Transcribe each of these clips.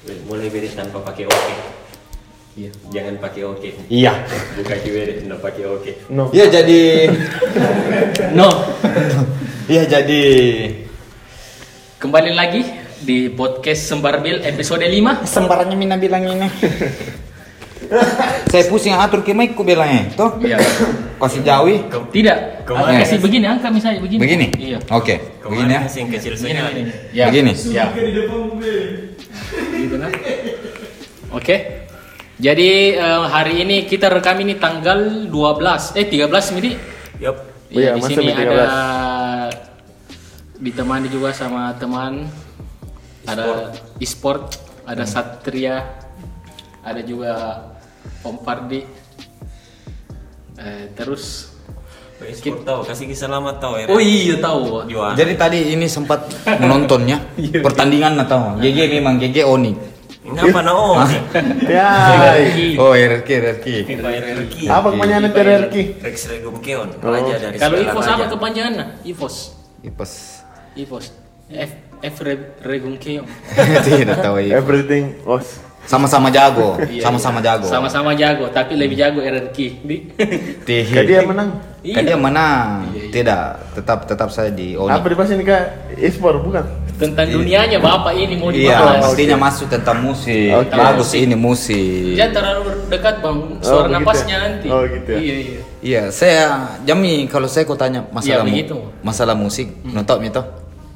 Mulai beri tanpa pakai oke. Iya. Jangan pakai oke. Iya. Buka kiberi, tidak pakai oke. No. Iya jadi No. Iya jadi Kembali lagi di podcast Sembarbil episode 5. sembarangnya Mina bilang ini. Saya pusing atur ke mic ku bilangnya. Tuh. Iya. Kasih jauhi. Tidak. Kemarin- Kasih begini, angka misalnya begini. Begini. Iya. Oke. Begini Kemarin ya. kasih kecil Begini, begini. Ya. Begini. Ya. Gitu kan. Oke. Jadi eh, hari ini kita rekam ini tanggal 12 eh 13 Midi. Yup. Oh iya, di sini Mei 13? ada ditemani juga sama teman ada e-sport, ada Satria, ada juga Om Pardi. Eh, terus Sport tahu, kasih kisah lama tahu ya. Oh iya tahu. Juara. Jadi tadi ini sempat menontonnya pertandingan atau GG memang GG Oni. Ngapa na oh? Ya. Oh RRQ RRQ. RRQ. Apa kepanjangan hierarki? Rex Regum Keon, raja dari Kalau Ivos apa kepanjangannya? Ivos. Ipes. Ivos. F F Re- Regung Keong. Tidak tahu ya. Everything os. Sama-sama jago. Iya, Sama-sama iya. jago. Sama-sama jago, tapi lebih jago RRQ. Di. Tih. Kayak dia menang. Kan dia menang. Tidak, tetap tetap saya di Oni. Apa dibahas ini kak? E-sport bukan? Tentang dunianya Bapak ini mau Iya, dibahas. pastinya masuk tentang musik. Oke. Bagus ini musik. Jangan terlalu dekat Bang, suara begitu napasnya ya? nanti. Oh, gitu ya? Iya, iya. Iya, saya Jami kalau saya kau tanya masalah Iya, mu- masalah musik, nonton mito.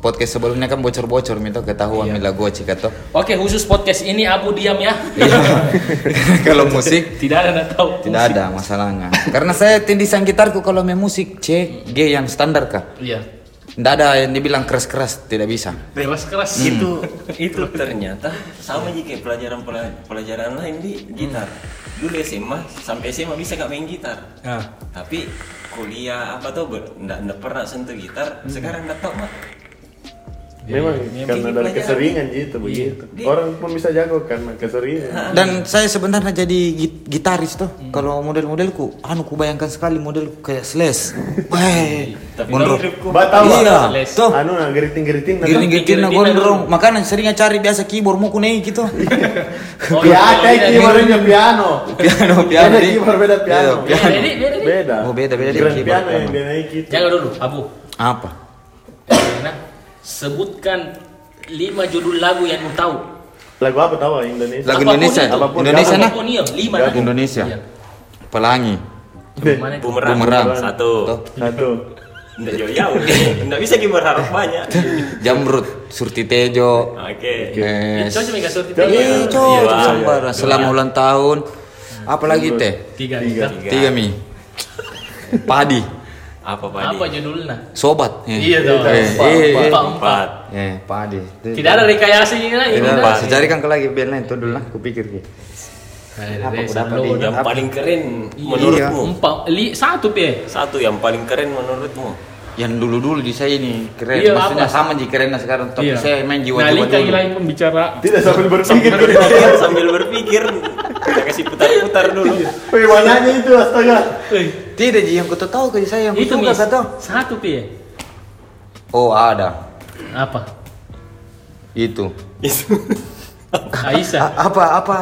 Podcast sebelumnya kan bocor-bocor mito ketahuan Iya. mila gua cikato. Oke, khusus podcast ini Abu diam ya. Iya. kalau musik Tidak ada tahu. tidak ada masalahnya. Karena saya tindisan gitarku kalau main musik C, G yang standar kah? Iya. Tidak ada yang dibilang keras-keras, tidak bisa. Bebas keras. itu itu ternyata sama jika pelajaran pelajaran lain di gitar dulu SMA sampai SMA bisa gak main gitar Ah. tapi kuliah apa tuh ber, nggak, nggak pernah sentuh gitar sekarang nggak tahu mah Memang Memang karena dari keseringan gitu begitu. Orang pun bisa jago karena keseringan. Dan saya sebenarnya jadi git- gitaris tuh. Kalau model-modelku, anu ku bayangkan sekali model kayak Slash. Tapi gondrong. hidupku Ba tahu Iya, tuh. Anu nah geriting-geriting nah. Giring-giring na Giring-giring gondrong. Makanya seringnya cari biasa keyboard mau naik gitu. Oh, Piano, iya, iya, keyboardnya piano. Piano, piano. Beda keyboard beda piano. Iya, Beda. Oh, beda, beda piano yang piano. dia naik gitu. Jangan dulu, Abu. Apa? Nah, sebutkan lima judul lagu yang kau tahu. Lagu apa tahu Indonesia? Lagu Indonesia. itu. Apa pun, Indonesia nah. Iya, lima Lagu. Indonesia. Iya. Pelangi. Itu? bumerang, Bumerang. satu Tuh. Satu. nggak jauh-jauh nggak bisa kita berharap banyak Jamrut, Surti Tejo. oke kasih Coba. Iya, tiga. cocok Iya. sambara. Selama ulang tahun. Apalagi teh? Tiga. Tiga. Tiga. Tiga mi. Padi. Apa pak Apa judulnya? Sobat. Iya dong. eh, Empat, eh. empat. empat Eh, padi. Tidak ada rekayasa ini lah. Ini saya carikan ke lagi biar lain itu dulu lah, kupikir ki. Ada Apa tadi? yang paling keren Iya. menurutmu Empat, li, satu pe. satu yang paling keren menurutmu Yang dulu-dulu di saya ini keren. Iya, Maksudnya apa? sama ji kerennya sekarang, tapi Iya. saya main jiwa-jiwa dulu. lagi pembicara. Tidak sambil berpikir. sambil berpikir kita kasih putar-putar dulu Bagaimana itu astaga? Tidak ji yang kau tahu ke saya yang Itu mis. kata. Satu pe. Oh ada, Apa? itu. Aisyah. A- apa apa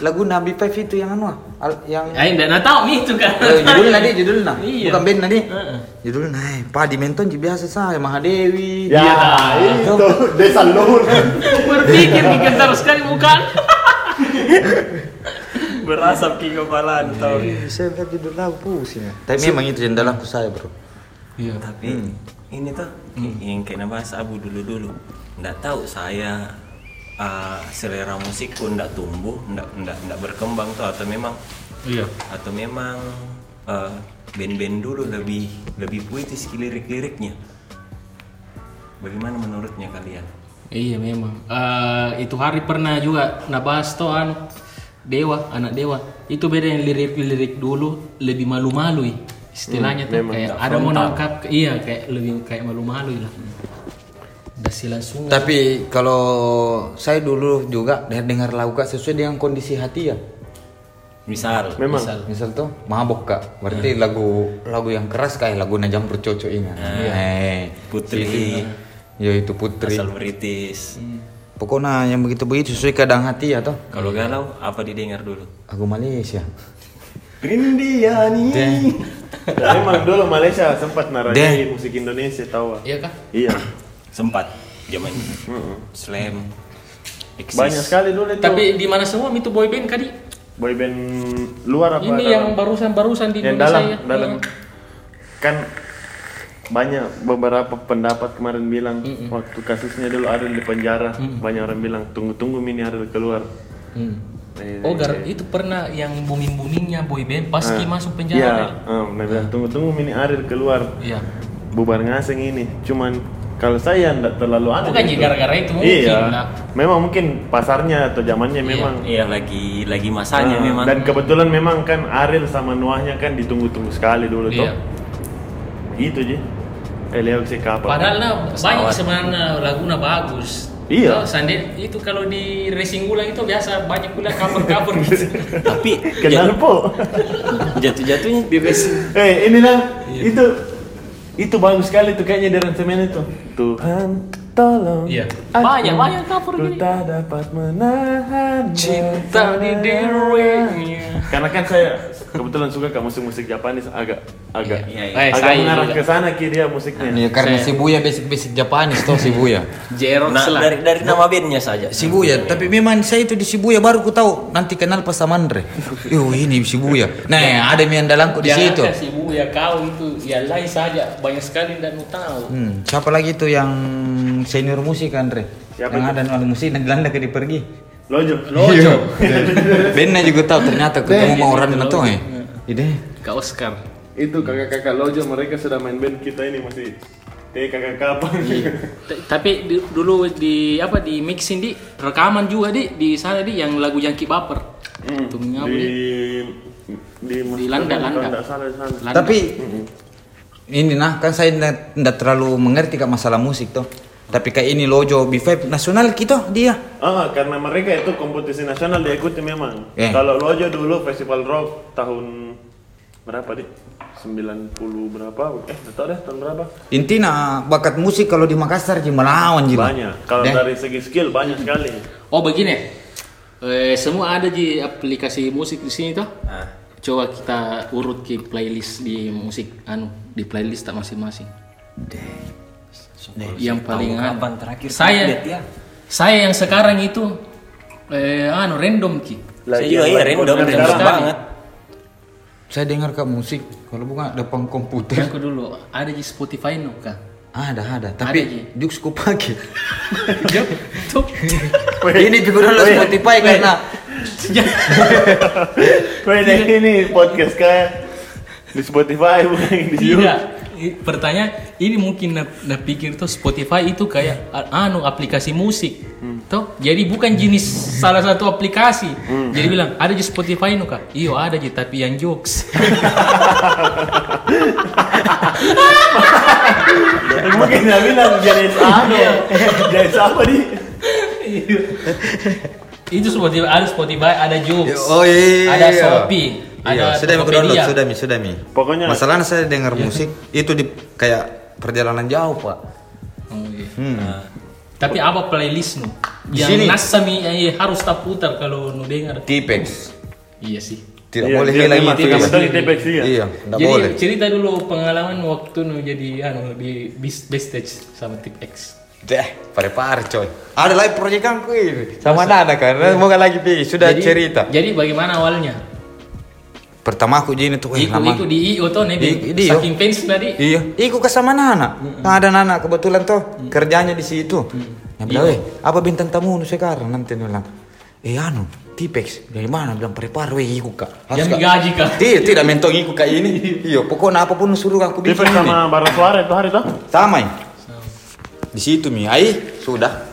lagu Nabi Five itu yang anu? ah? Yang Ayo enggak tahu mi itu kan. Eh, judulnya dia judulnya Iya. bukan band tadi Heeh. judulnya eh, Padi Menton ji biasa saya Mahadewi Ya, Iya, itu desa luhur. Berpikir terus sekali bukan? berasap di kepala tahu. Eh, saya lihat judul lagu pusing ya. tapi memang itu yang dalamku saya bro. Iya. tapi ini tuh yang kayak bahas abu dulu dulu nggak tahu saya uh, selera musikku nggak tumbuh nggak nggak nggak berkembang tuh atau memang Iya. atau memang uh, band-band dulu lebih lebih puitis lirik-liriknya. Bagaimana menurutnya kalian? Iya memang. Eh, itu hari pernah juga nabahas tuh anu Dewa, anak Dewa. Itu beda yang lirik-lirik dulu lebih malu-malu ya. Istilahnya tuh memang kayak ada mau nangkap iya kayak lebih kayak malu-malu lah. Dasi langsung. tapi kalau saya dulu juga dengar lagu kak sesuai dengan kondisi hati ya misal Memang. Misal. misal tuh mabok kak berarti lagu lagu yang keras kayak lagu najam bercocok ingat Eh, Putri. itu. ya itu putri asal British Pokoknya yang begitu-begitu sesuai keadaan hati ya toh. Kalau galau apa didengar dulu? Aku Malaysia. Rindiani. Deh. Dan emang dulu Malaysia sempat narasi musik Indonesia tahu. ah. Iya kah? Iya. Sempat zaman slam. Exist. Banyak sekali dulu itu. Tapi di mana semua itu boyband kadi? boyband luar apa? Ini dalam? yang barusan-barusan di yang Indonesia dalam ya. dalam kan banyak beberapa pendapat kemarin bilang waktu kasusnya dulu Ariel di penjara banyak orang bilang tunggu-tunggu mini Ariel keluar. Hmm. Eh, Oh, gar itu pernah yang booming-boomingnya boyband paski masuk Iya, penjara. ah, nah, bilang tunggu-tunggu mini Ariel keluar. Iya. bubar ngaseng ini cuman kalau saya enggak terlalu aneh Bukan gitu. gara-gara itu mungkin iya. memang mungkin pasarnya atau zamannya memang. Iya lagi lagi masanya Ah, memang. dan kebetulan memang kan Ariel sama Noahnya kan ditunggu-tunggu sekali dulu Iya. tuh gitu aja eh Leo si kapal Padahal nah, banyak sebenarnya laguna bagus. Iya. Oh, Sandi itu kalau di racing ulang itu biasa banyak pula cover-cover gitu. Tapi kenapa jatuh-jatuhnya di racing. eh ini lah Iya. itu itu bagus sekali tuh kayaknya di aransemen itu Tuhan tolong Iya. Banyak- banyak cover gini. tak dapat menahan Cinta di derengnya. karena kan saya kebetulan suka ke musik-musik Japanis agak agak Iya, iya. Eh, agak saya mengarah ke sana ki dia musiknya Ini karena Saya- Shibuya basic-basic Japanis toh Shibuya. Jerox Nah, lah. dari dari nama bandnya saja. Shibuya, tapi memang saya itu di Shibuya baru ku tahu nanti kenal pas Samandre. Yo ini Shibuya. Nah, ada yang dalamku di Jangan situ. kasih bu ya kau itu ya lain saja banyak sekali dan tahu. Hmm, siapa lagi tuh yang senior musik Andre? Siapa yang itu? ada musik dan Belanda ke pergi. Lojo Lojo. Bennya juga tahu ternyata ketemu sama orang Lojo. itu eh. Ide. Kak Oscar. itu kakak-kakak Lojo mereka sudah main band kita ini masih eh kakak kapan T- Tapi di- dulu di apa di mixing di rekaman juga di di sana di yang lagu Jangki Baper. Hmm, Tuh, di di Di Landa, Landa. sana. Tapi ini nah kan saya tidak terlalu mengerti kak masalah musik tuh. Tapi kayak ini Lojo B5 nasional kita dia. Ah, karena mereka itu kompetisi nasional diikuti memang. Eh. Kalau Lojo dulu festival rock tahun berapa di? 90 berapa? Eh, tahu deh tahun berapa. Intinya bakat musik kalau di Makassar ji melawan ji. Banyak. Kalau Deh. dari segi skill banyak sekali. Oh begini. Eh, semua ada di aplikasi musik di sini toh. Ah, Coba kita urut ke playlist di musik anu di playlist tak masing-masing. Yang paling tahu anu. kapan terakhir saya update ya? saya yang sekarang itu eh anu random ki. Saya juga iya lagi random random sekarang. banget. Saya dengar kak musik kalau bukan depan komputer. Aku dulu ada di Spotify no kak. Ada ada, Ada, tapi Ji. Jux ku pakai. Tuh. ini juga dulu Spotify karena Weh, ini podcast kayak di Spotify bukan di YouTube. Pertanyaan ini mungkin na, na pikir tuh Spotify itu kayak anu aplikasi musik. Toh, jadi bukan jenis salah satu aplikasi. Jadi bilang ada di Spotify no kak. Iyo ada di tapi yang jokes. Mungkin dia bilang jadi apa? Jadi apa di? itu Spotify ada Spotify ada jokes. Oh iya. Ada Shopee. Iya, sudah mi download, sudah mi, sudah mi. Pokoknya- masalahnya saya dengar musik itu di kayak perjalanan jauh pak. Oh, iya. Hmm. Tapi apa playlist nu? Di Yang sini. nasami eh, harus tak putar kalau nu dengar. Tipex. Iya sih. Tidak Iya, boleh dia hilang memang itu. tidak ya. betul di Tipex, iya. Iya, tidak Jadi boleh. cerita dulu pengalaman waktu nu jadi anu di bis backstage sama Tip X. Deh, pare-pare coy. Ada lagi proyekanku ini. Sama Nana kan, mau lagi pergi. Sudah jadi, cerita. Jadi bagaimana awalnya? Pertama aku gini tuh, eh, Iku lama. iku di IO tuh nih, di saking fans tadi. Iya, iku ke sama Nana. Nah, ada Nana kebetulan tuh kerjanya di situ. Ya bilang, Iya. "Eh, apa bintang tamu nu sekarang?" Nanti bilang, "Eh, anu, Tipex dari mana?" Bilang, "Prepare weh iku kak." Yang Kak." digaji kak. Tidak, tidak mentong iku kayak ini. Iya, pokoknya apa pun suruh aku bikin ini. sama Bara Suara itu hari tuh. Sama ya? Di situ mi, ai sudah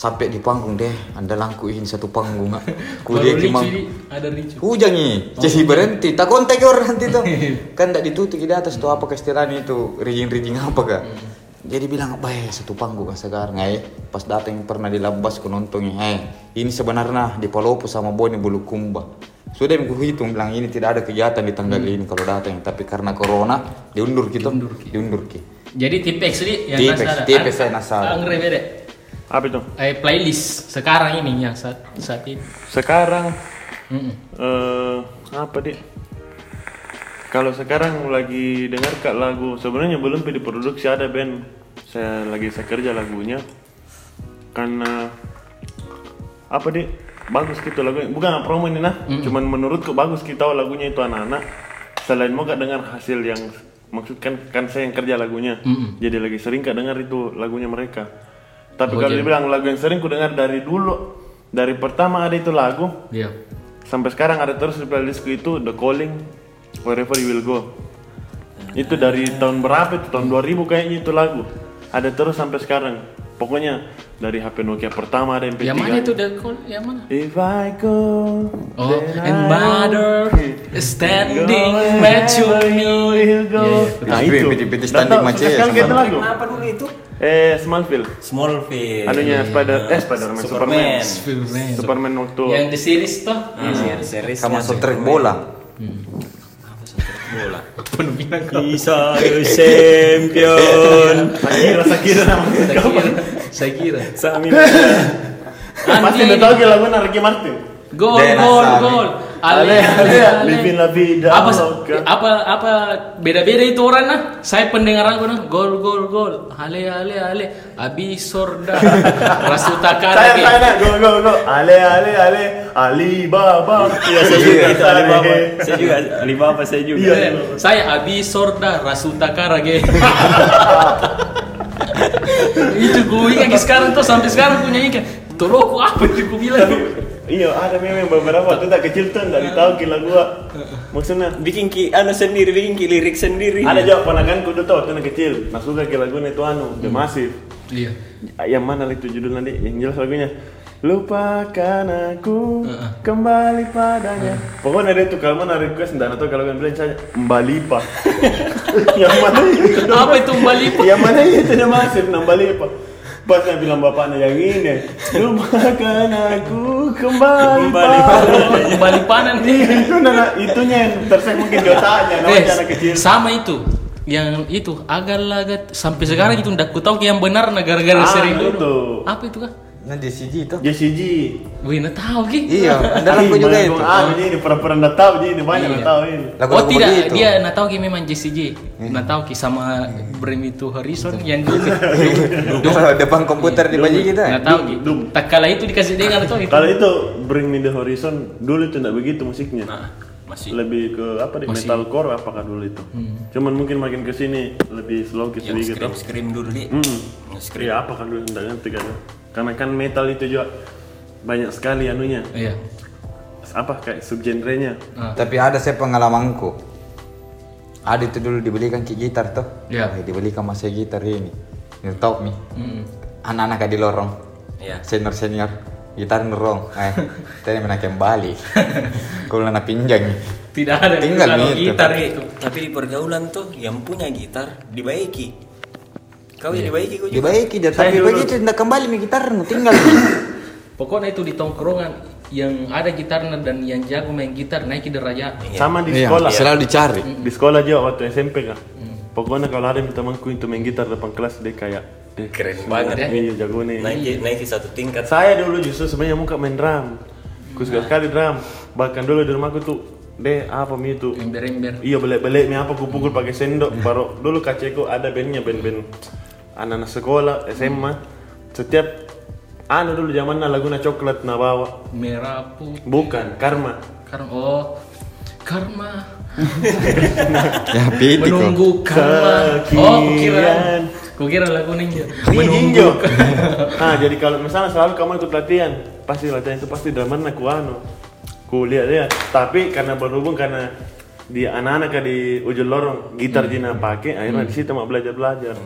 sampai di panggung deh. Anda langkuin satu panggung? Ku dia kimang. di, ada ricu. Hujan nih, jadi berhenti. Tak kontak orang nanti tuh. kan tidak ditutup di atas tuh apa kestiraan itu, rijing-rijing apa kak? Jadi bilang, baik satu panggung kan sekarang, ay. Pas datang yang pernah di Lambas ku nontonnya, ay. Ini sebenarnya di Palopo sama Boni Bulukumba. Sudah yang hitung bilang ini tidak ada kegiatan di tanggal ini kalau datang, tapi karena corona diundur gitu, diundur ki. Jadi Tip X ini yang Tipex, nasada. Tipex saya. Angre beda. Apa itu? Eh playlist sekarang ini ya saat saat ini. Sekarang? Mm-mm. eh apa dia? Kalau sekarang lagi dengar kak lagu sebenarnya belum diproduksi ada band. Saya lagi saya kerja lagunya. Karena apa dia bagus gitu lagunya. Bukan promo ini nah. Cuman menurutku bagus kita lagunya itu anak-anak. Selain mau kak dengar hasil yang maksud kan saya yang kerja lagunya. Jadi lagi sering kak dengar itu lagunya mereka tapi kalau dibilang lagu yang sering ku dengar dari dulu dari pertama ada itu lagu. Iya. sampai sekarang ada terus di playlistku itu The Calling Wherever You Will Go. Itu dari tahun berapa itu? Tahun 2000 kayaknya itu lagu. Ada terus sampai sekarang pokoknya dari HP Nokia pertama ada MP3 Yang mana itu? Yang mana? If I go Oh, then and mother standing back to me. go. Iya, Nah Tapi itu. PT Nggak standing macam sekali kayak itu lagu. Kenapa dulu itu? Eh Smallville. Smallville. Anunya Spider eh Spiderman Superman. Superman. Superman waktu Yang di series toh? Hmm, series Sama soundtrack bola. Apa soundtrack bola? Penuh. Bisa champion. Sakira Sakira namanya. Saya kira. Saya kira. Sami. Pasti udah kayak lagu Ricky Martin. Gol, gol, gol. Ale, ale, living la vida Apa, loca. apa, apa beda-beda itu orang nah? Saya pendengar aku nah, gol, gol, gol. Ale, ale, ale. Abi sorda. Rasuta Saya saya nak go go go. Ale ale ale Alibaba. Iya saya juga itu Alibaba. Saya juga Alibaba saya juga. Iya. Eh, Saya Abi sorda Rasuta karage. itu gue ingat sekarang tuh sampai sekarang punya ikan. Tolong aku apa itu gue bilang. Iya, ada memang beberapa waktu tak kecil tuh enggak tahu kila gua. Maksudnya Bikin ki anu sendiri, bikin ki lirik sendiri. ada jawab ponakanku dulu tuh waktu anak kecil. Nah suka ke lagunya itu anu, The Massive. Iya. Yang mana itu judul nanti? Yang jelas lagunya. Lupakan aku kembali padanya. Pokoknya dia tuh kalau mana request dan atau kalau kalian bilang saja Mbalipa. yang mana itu? Apa itu Bali? Yang mana itu The Massive Mbalipa. Pas saya bilang bapaknya yang ini, lupakan aku kembali Kembali padanya. Bali panan nih. itu nana itunya yang tersek mungkin di otaknya Eh, kecil sama itu. Yang itu agak-agak sampai sekarang itu ndak ku tahu yang benar nah gara-gara Ah, sering itu. Apa itu kan? Nah di CG itu. Jessie G Gue nggak tahu ki. Iya, ada lagu juga itu. ah jadi ini pura-pura nggak tahu jadi ini banyak Iya. nggak tahu ini Lagu Oh tidak, begitu. dia nggak tahu ki memang Jessie J. Nggak tahu ki sama Bring Me to Horizon yang dulu. Kalau depan komputer di baju kita. Nggak tahu ki. Tak kala itu dikasih dengar tuh itu. kalau itu Bring Me The Horizon dulu itu nggak begitu musiknya Nah, masih lebih ke apa nih Masih. metalcore apakah dulu itu cuman mungkin makin ke sini lebih slow ke yang sedikit scream scream dulu di. hmm. Scream. Iya apa kan dulu nggak ngerti kan karena kan metal itu juga banyak sekali anunya Iya. apa kayak subgenrenya Ah. Tapi ada saya pengalamanku. Ada itu dulu dibelikan ki gitar tuh. Iya. Eh, dibelikan mas saya gitar ini. Yang top nih. Mm. Anak-anak di lorong. Iya. Senior senior. Gitar nerong. Eh, tadi mana kembali. Kalau nak pinjang. Tidak ada Tinggal gitu. gitar Tapi, itu. tapi di pergaulan tuh yang punya gitar dibaiki. Kau ya dibaiki kau juga. Dibaiki dia tapi begitu tidak kembali mi gitar tinggal. Pokoknya itu di tongkrongan yang ada gitarnya dan yang jago main gitar naik derajat. Iya. sama di Iya, sekolah selalu dicari. di sekolah juga waktu SMP kan pokoknya kalau ada yang temanku itu main gitar depan kelas dia kayak "Eh, Keren banget ya. iya jago nih Naik naik satu tingkat. saya dulu justru sebenarnya muka main drum ku suka sekali drum bahkan dulu di rumahku tuh deh apa mi itu Ember-ember. iya belek-belek mi apa ku pukul pakai sendok baru dulu kaceku ada bandnya band-band anak-anak sekolah SMA setiap anu dulu zamannya laguna coklat na bawa Merah putih. bukan karma Karma. Oh. Karma. ya. Menunggu karma. Oh, kukira. Kukira lagu ninja. Ini jinjo. nah, jadi kalau misalnya selalu kamu ikut latihan, pasti latihan itu pasti dari mana ku anu. Ku lihat lihat. Tapi karena berhubung karena di anak-anak di ujung lorong gitar Jina pakai, akhirnya di situ mau belajar belajar.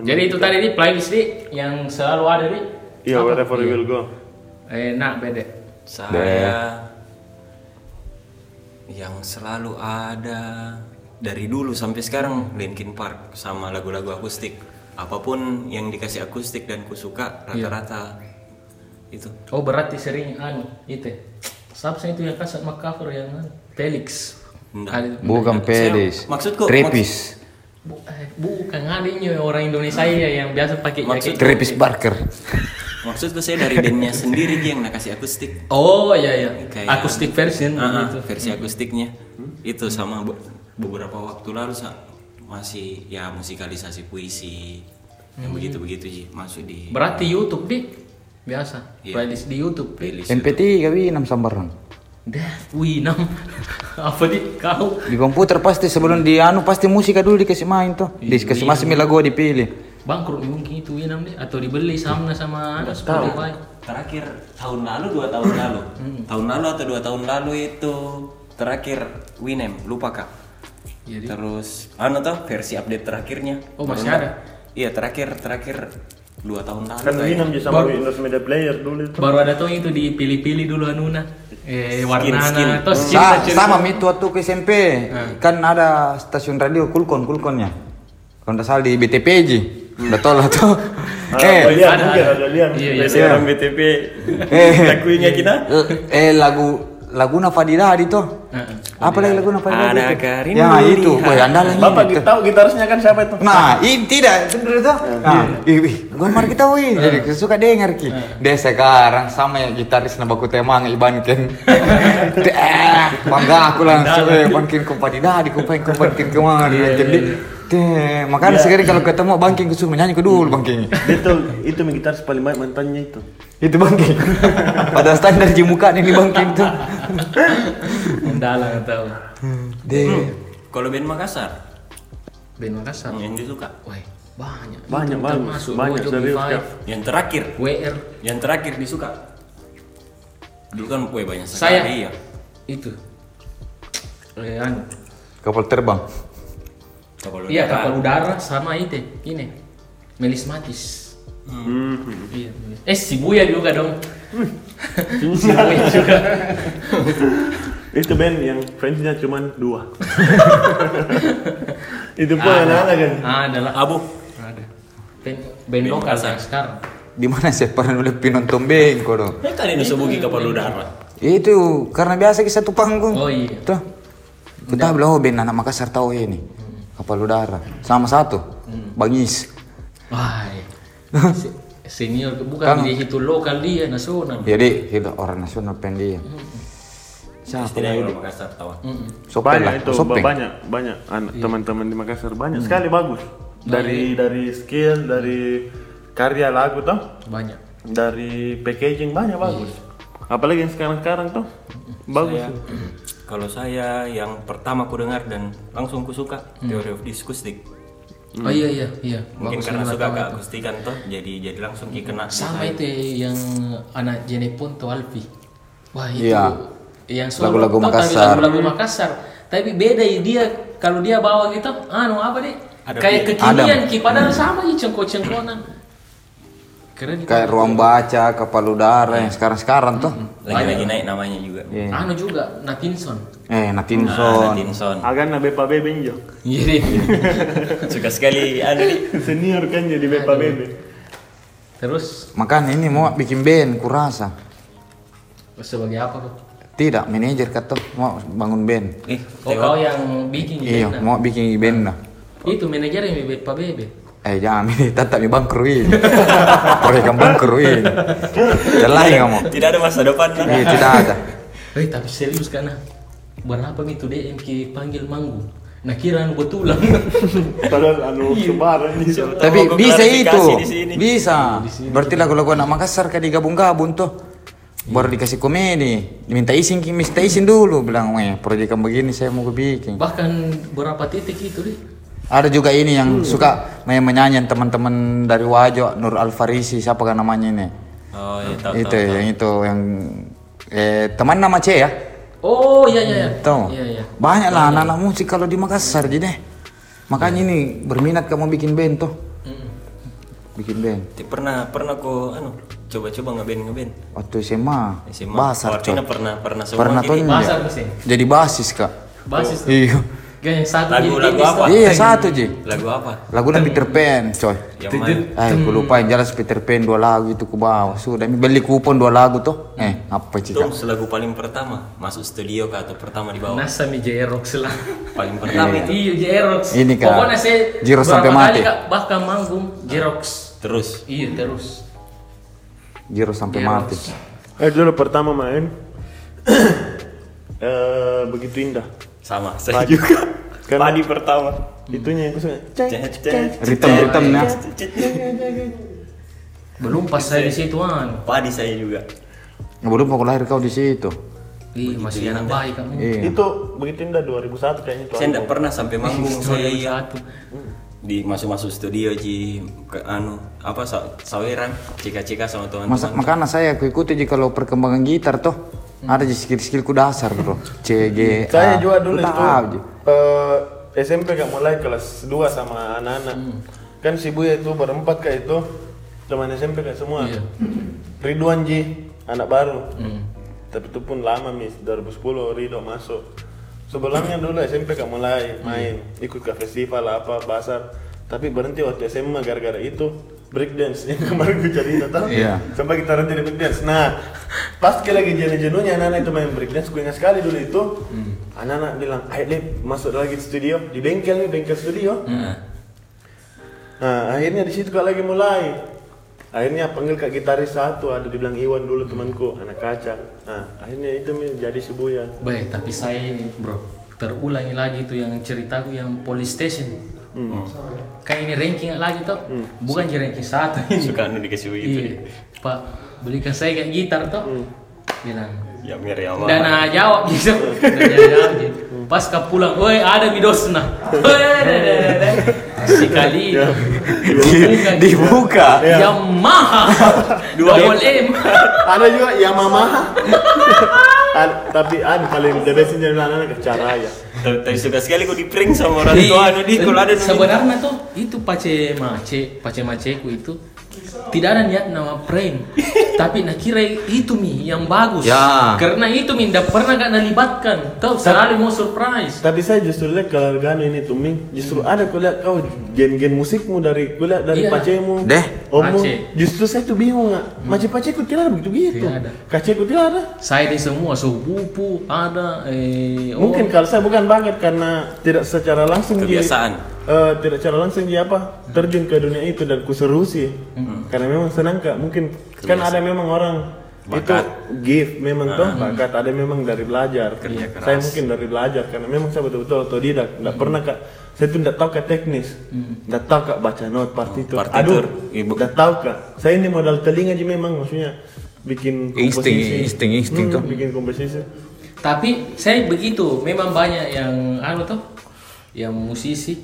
Jadi itu tadi di playlist di yang selalu ada di. Iya, wherever you will go. Eh, nak beda. Saya yang selalu ada dari dulu sampai sekarang Linkin Park sama lagu-lagu akustik. Apa pun yang dikasih akustik dan ku suka rata-rata itu. Oh berarti sering anu itu. Siapa sih itu yang kasat cover yang anu? Felix. Nggak. Bukan pedis. maksudku- Trepis. Bu- eh, bukan adanya orang Indonesia ya yang biasa pakai Maksud-. Travis Barker. Maksudku saya dari bandnya sendiri Ji, yang nak kasih akustik. Oh iya iya. Kayak- version Ah, ah, gitu. versi akustiknya. Itu sama be- beberapa waktu lalu sa- masih ya musikalisasi puisi. Yang begitu-begitu Ji, masuk di Berarti YouTube di biasa. Iya. Playlist di YouTube. playlist. MP3 kami enam sambarang. Dah, wih nam. Apa di kau? Di komputer pasti sebelum di anu pasti musika dulu dikasih main tuh. Dikasih masih lagu dipilih. Bangkrut mungkin itu Winam deh atau dibeli sama sama Spotify. Terakhir tahun lalu dua tahun lalu. Tahun lalu atau dua tahun lalu itu terakhir Winem lupa kak. Jadi Terus anu tuh versi update terakhirnya. Oh, masih Baru- ada? Iya terakhir terakhir dua tahun lalu. Kan kayak. Winam juga sama Windows Media Player dulu itu. baru ada tuh itu dipilih-pilih dulu anuna. Eh warnana skin. atau skin Sa- aja. sama itu waktu ke SMP kan ada stasiun radio Kulkon Kulkonnya. Kalau tidak salah di BTPJ. Udah tau lah tuh. Eh, ada, juga ada. ada Lian. Iya, iya. Biasa orang BTP Eh. lagunya kita. eh lagu Laguna Fadiladi tuh. Heeh. Apa lagi Laguna Fadiladi? Ada itu? Karin Ya itu, andalan Bapak kita tahu gitarisnya kan siapa itu? Nah, ini tidak, itu tuh. Nah, ih, gua mari kita wih. Jadi suka dengar ki. Dia sekarang sama ya gitaris nama aku temang ibanken. Eh, bangga aku langsung eh bangkin ku padidadi ku pengen ku bangkin ke mana jadi Teh, makanya sekarang kalau ketemu bangking kusuruh menyanyi ke dulu bangking. Dia tuh itu mi gitaris paling baik mantannya itu. Itu bangking. Pada standar di muka ini bangking tuh. Mendalang atau Deh. Kalau band Makassar band Makassar. yang disuka. Wah, banyak. Banyak, Itu banyak. termasuk Banyak, serius, B5, Kak. Yang terakhir, WR. yang terakhir disuka. Dulu kan kue banyak Saya sekali ya. itu. Eh, anu. Kapal terbang. Kapal Iya udara. kapal udara sama itu ini melismatis. Hmm. Iya. Eh si Buya juga dong. si Buya juga. Itu band yang fansnya cuma dua. itu pun anak-anak kan. Ada lah. Abu. Ada. Band, band lokal yang sekarang. Di mana saya pernah nulis pinonton bengko dong. Eh tadi nusubuki kapal udara. Itu karena biasa kita satu panggung. Oh iya. Tuh. Kita bilang oh band anak Makassar tahu ini. Kapal udara. Sama satu. Bangis. Wah. se- Senior Kan- bukan dia itu lokal dia nasional. Jadi kita orang nasional pengen dia. Siapa lagi? orang Makassar tahu. Sopeng lah. banyak itu Sopeng. banyak banyak anak teman-teman di Makassar banyak sekali bagus dari dari skill dari karya lagu toh Banyak. dari packaging banyak bagus apalagi yang sekarang-sekarang tuh bagus Saya, kalau saya yang pertama ku dengar dan langsung ku suka Theory of Discoustic. Oh iya iya iya. Mungkin Bagus karena suka ke akustikan tuh jadi jadi langsung kena. Sama itu yang anak Jenepon tuh Alfi. Wah itu Iya. yang solo. Lagu-lagu Makassar. Lagu-lagu Makassar. Tapi beda ya dia kalau dia bawa gitu, anu apa deh? Ada Kayak kekinian, ki padahal sama aja cengkok-cengkonan. Keren itu. Kayak ruang baca, kapal udara yang sekarang-sekarang tuh. Lagi-lagi naik namanya juga. Iya. Anu juga Natinson. Eh, Nah, Natinson. Tinson. agan na bepa bebe njo Iya deh. Suka sekali anu nih. senior kan jadi bepa bebe Terus Makanya ini mau bikin band, kurasa. sebagai apa kok? Tidak, manajer kata mau bangun band. Eh, Oh kau yang bikin Iya, band, nah. mau bikin band lah. Itu manajer yang bebek Pak Bebe. Eh jangan ini tetap di bangkruin. Proyek yang bangkruin. Jalan kamu. tidak ada masa depan lah. Iya, tidak ada. Eh tapi serius karena berapa itu DM ki panggil manggung. Nah kira anu betulan. padahal anu sebaran nih Tapi bisa itu. klarifikasi di sini. Bisa. Berarti lagu-lagu anak Makassar kan digabung-gabung tuh. Baru dikasih komedi, diminta izin, minta izin dulu bilang, "Weh, proyek yang begini saya mau bikin." Bahkan berapa titik itu deh. Ada juga ini yang suka main menyanyi teman-teman dari Wajo, Nur Alfarisi, siapa kan namanya ini? Oh, iya tahu itu tahu. yang itu yang eh, teman nama C ya? Oh iya iya iya. Tuh. Iya iya. Banyak lah anak-anak musik kalau di Makassar jadi. Makanya ini berminat kamu bikin band tuh. Mm. Bikin band. Pernah pernah ku anu coba-coba ngeband ngeband. Waktu SMA, SMA. basar artinya pernah pernah semua Pernah tuh Basar iya. mesin. Jadi basis kak. Basis. Iya. Kan yang satu Lagu- jadi lagu tipis apa? Iya satu Ji. Lagu apa? Lagu dan Peter Pan, coy. Yang mana? Eh, aku lupa yang jelas Peter Pan dua lagu itu ku bawa. Sudah, ini beli kupon dua lagu tuh. Eh, apa Itu cika? lagu paling pertama masuk studio kah atau pertama di bawah? Nasa mi Jerox lah. Paling pertama itu. Iya Jerox. Ini, Kak. Pokoknya saya Jerox berapa sampai kali, mati. Kak, bahkan manggung Jerox. Terus Iya terus. Giro sampai Jerox. mati. Eh dulu pertama main eh begitu indah. Sama saya Padi. juga. Kan- Padi pertama. Itunya Cet, cek. cet. Ritem-ritemnya. Belum pas saya di situ an. Padi saya juga. Nggak belum aku lahir kau di situ. Iya masih anak baik kamu. Iya. Itu begitu indah 2001 kayaknya itu. Saya enggak pernah sampai manggung saya iya. di masuk-masuk studio ji ke anu apa sa saweran cika-cika sama Masa, teman-teman. makanya saya aku ikuti Ji kalau perkembangan gitar tuh. Ada skill-skillku dasar bro. C, G, A. Saya juga dulu itu Ji. eh, SMP gak mulai kelas 2 sama anak-anak. Kan si Buya itu berempat kayak itu teman SMP kayak semua. Iya. Ridwan Ji, anak baru. Hmm. Tapi itu pun lama mis 2010 Ridho masuk. Sebelumnya dulu SMP gak mulai main, ikut ke festival apa pasar. Tapi berhenti waktu SMA gara-gara itu breakdance yang kemarin gue cerita tahu. Iya. Sampai kita berhenti di breakdance. Nah, pas kita lagi jenuh-jenuhnya anak-anak itu main breakdance, gue ingat sekali dulu itu. Anak-anak bilang, ayo Lip, masuk lagi di studio, di bengkel nih, bengkel studio. Nah, akhirnya di situ kak lagi mulai. Akhirnya panggil kak gitaris satu, ada dibilang Iwan dulu temanku, anak kaca. Nah, akhirnya itu jadi Buya. Baik, tapi saya ini bro terulangi lagi itu yang ceritaku yang police station. Kayak ini ranking lagi tuh, bukan jadi ranking satu ini. Suka anu dikasih begitu. Iya, Pak belikan saya kayak gitar tuh, bilang. Ya mir ya Dan nah, jawab gitu, dan dia jawab gitu. Pas ke pulang, woi ada midosna. Woi, ada, ada, ada, ada. Sekali dibuka, Dibuka. Yamaha, double M. ada juga Yamaha. Tapi ada paling the best jadi anak-anak ke Caraya. Tapi tapi suka sekali di prank sama orang tua anu di kalau ada sebenarnya tuh itu pace mace pace maceku itu tidak ada niat nama prank tapi nak kira itu mi yang bagus Ya. karena itu mi tidak pernah gak nalibatkan tahu selalu mau surprise Tapi saya justru lihat kalau Gano ini tuh Ming, justru ada kulihat kau gen-gen musikmu dari kulihat dari Iya. pacemu, Deh. Pace. Justru saya tuh bingung nggak, macam paceku tidak ada begitu gitu, Tidak ada. kaceku tidak ada. saya di semua sepupu ada eh oh, Mungkin kalau saya bukan banget karena tidak secara langsung Kebiasaan. Eh, tidak secara langsung dia apa terjun ke dunia itu dan kuserusi. Karena memang senang kak. Mungkin kan ada memang orang itu gift memang tuh bakat ada memang dari belajar. Kerja keras. Saya mungkin dari belajar karena memang saya betul-betul otodidak. Nggak pernah kak. Saya tuh nggak tahu kak teknis. Nggak tahu kak baca not partitur. Partitur. Aduh, nggak tahu kak. Saya ini modal telinga aja memang maksudnya bikin Insting, komposisi. insting, insting Hmm, tuh. Bikin komposisi. tapi saya begitu memang banyak yang anu tuh yang musisi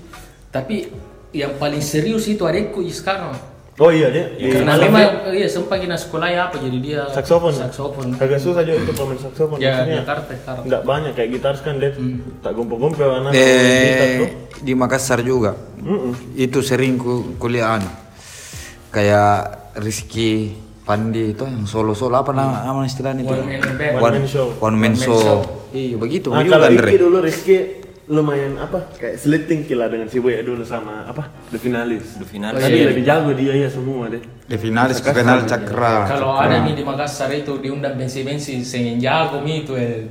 tapi yang paling serius itu adekku sekarang Oh iya dia. di karena Malang memang dia iya sempat kena sekolah ya apa jadi dia saksofon. saksofon Agak susah juga itu pemain saksofon. ya. Jakarta sekarang Nggak banyak kayak gitaris kan dia tak gompel-gompel anak gitar tuh. Eh, di Makassar juga. Mm-mm. Itu sering ku kuliah anu. Kayak Rizky Pandi itu yang solo-solo apa nama nama istilahnya itu? One man band. One man show. One man show. Iya begitu. Nah, kalau. Rizky dulu Rizky lumayan apa kayak seliting kila dengan si Boya dulu sama apa the finalis. The final. Tapi iya. lebih jago dia ya semua deh. Di finalis ke final cakra. Kalau ada nih di Makassar itu diundang bensi-bensi sengen jago mi itu eh.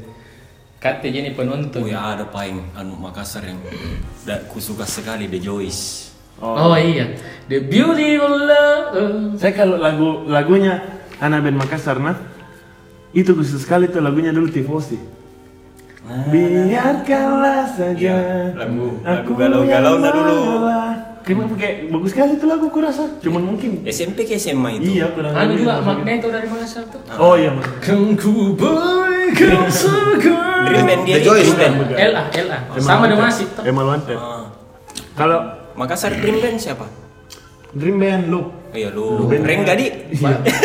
Kata jadi penonton. Oh ya ada paling anu Makassar yang da, ku suka sekali The Joyce. Oh, iya. The Beautiful Love. Saya kalau lagu lagunya anak band Makassar nah itu khusus sekali tuh lagunya dulu Tifosi. Biarkanlah saja Iya, lagu- lagu aku galau-galau nah dulu. Kenapa kayak bagus sekali tuh lagu kurasa. Cuman mungkin SMP ke SMA itu. iya kurang Anu juga Magneto dari Makassar tuh. Oh iya mas. Kan ku berikan segar. Dream Band dia Band. LA, LA. Sama dengan Masih tuh. Emal Wanted. Ah, Kalau Makassar Dream Band siapa? Dream Band Loop. Oh iya lu. Rengga di.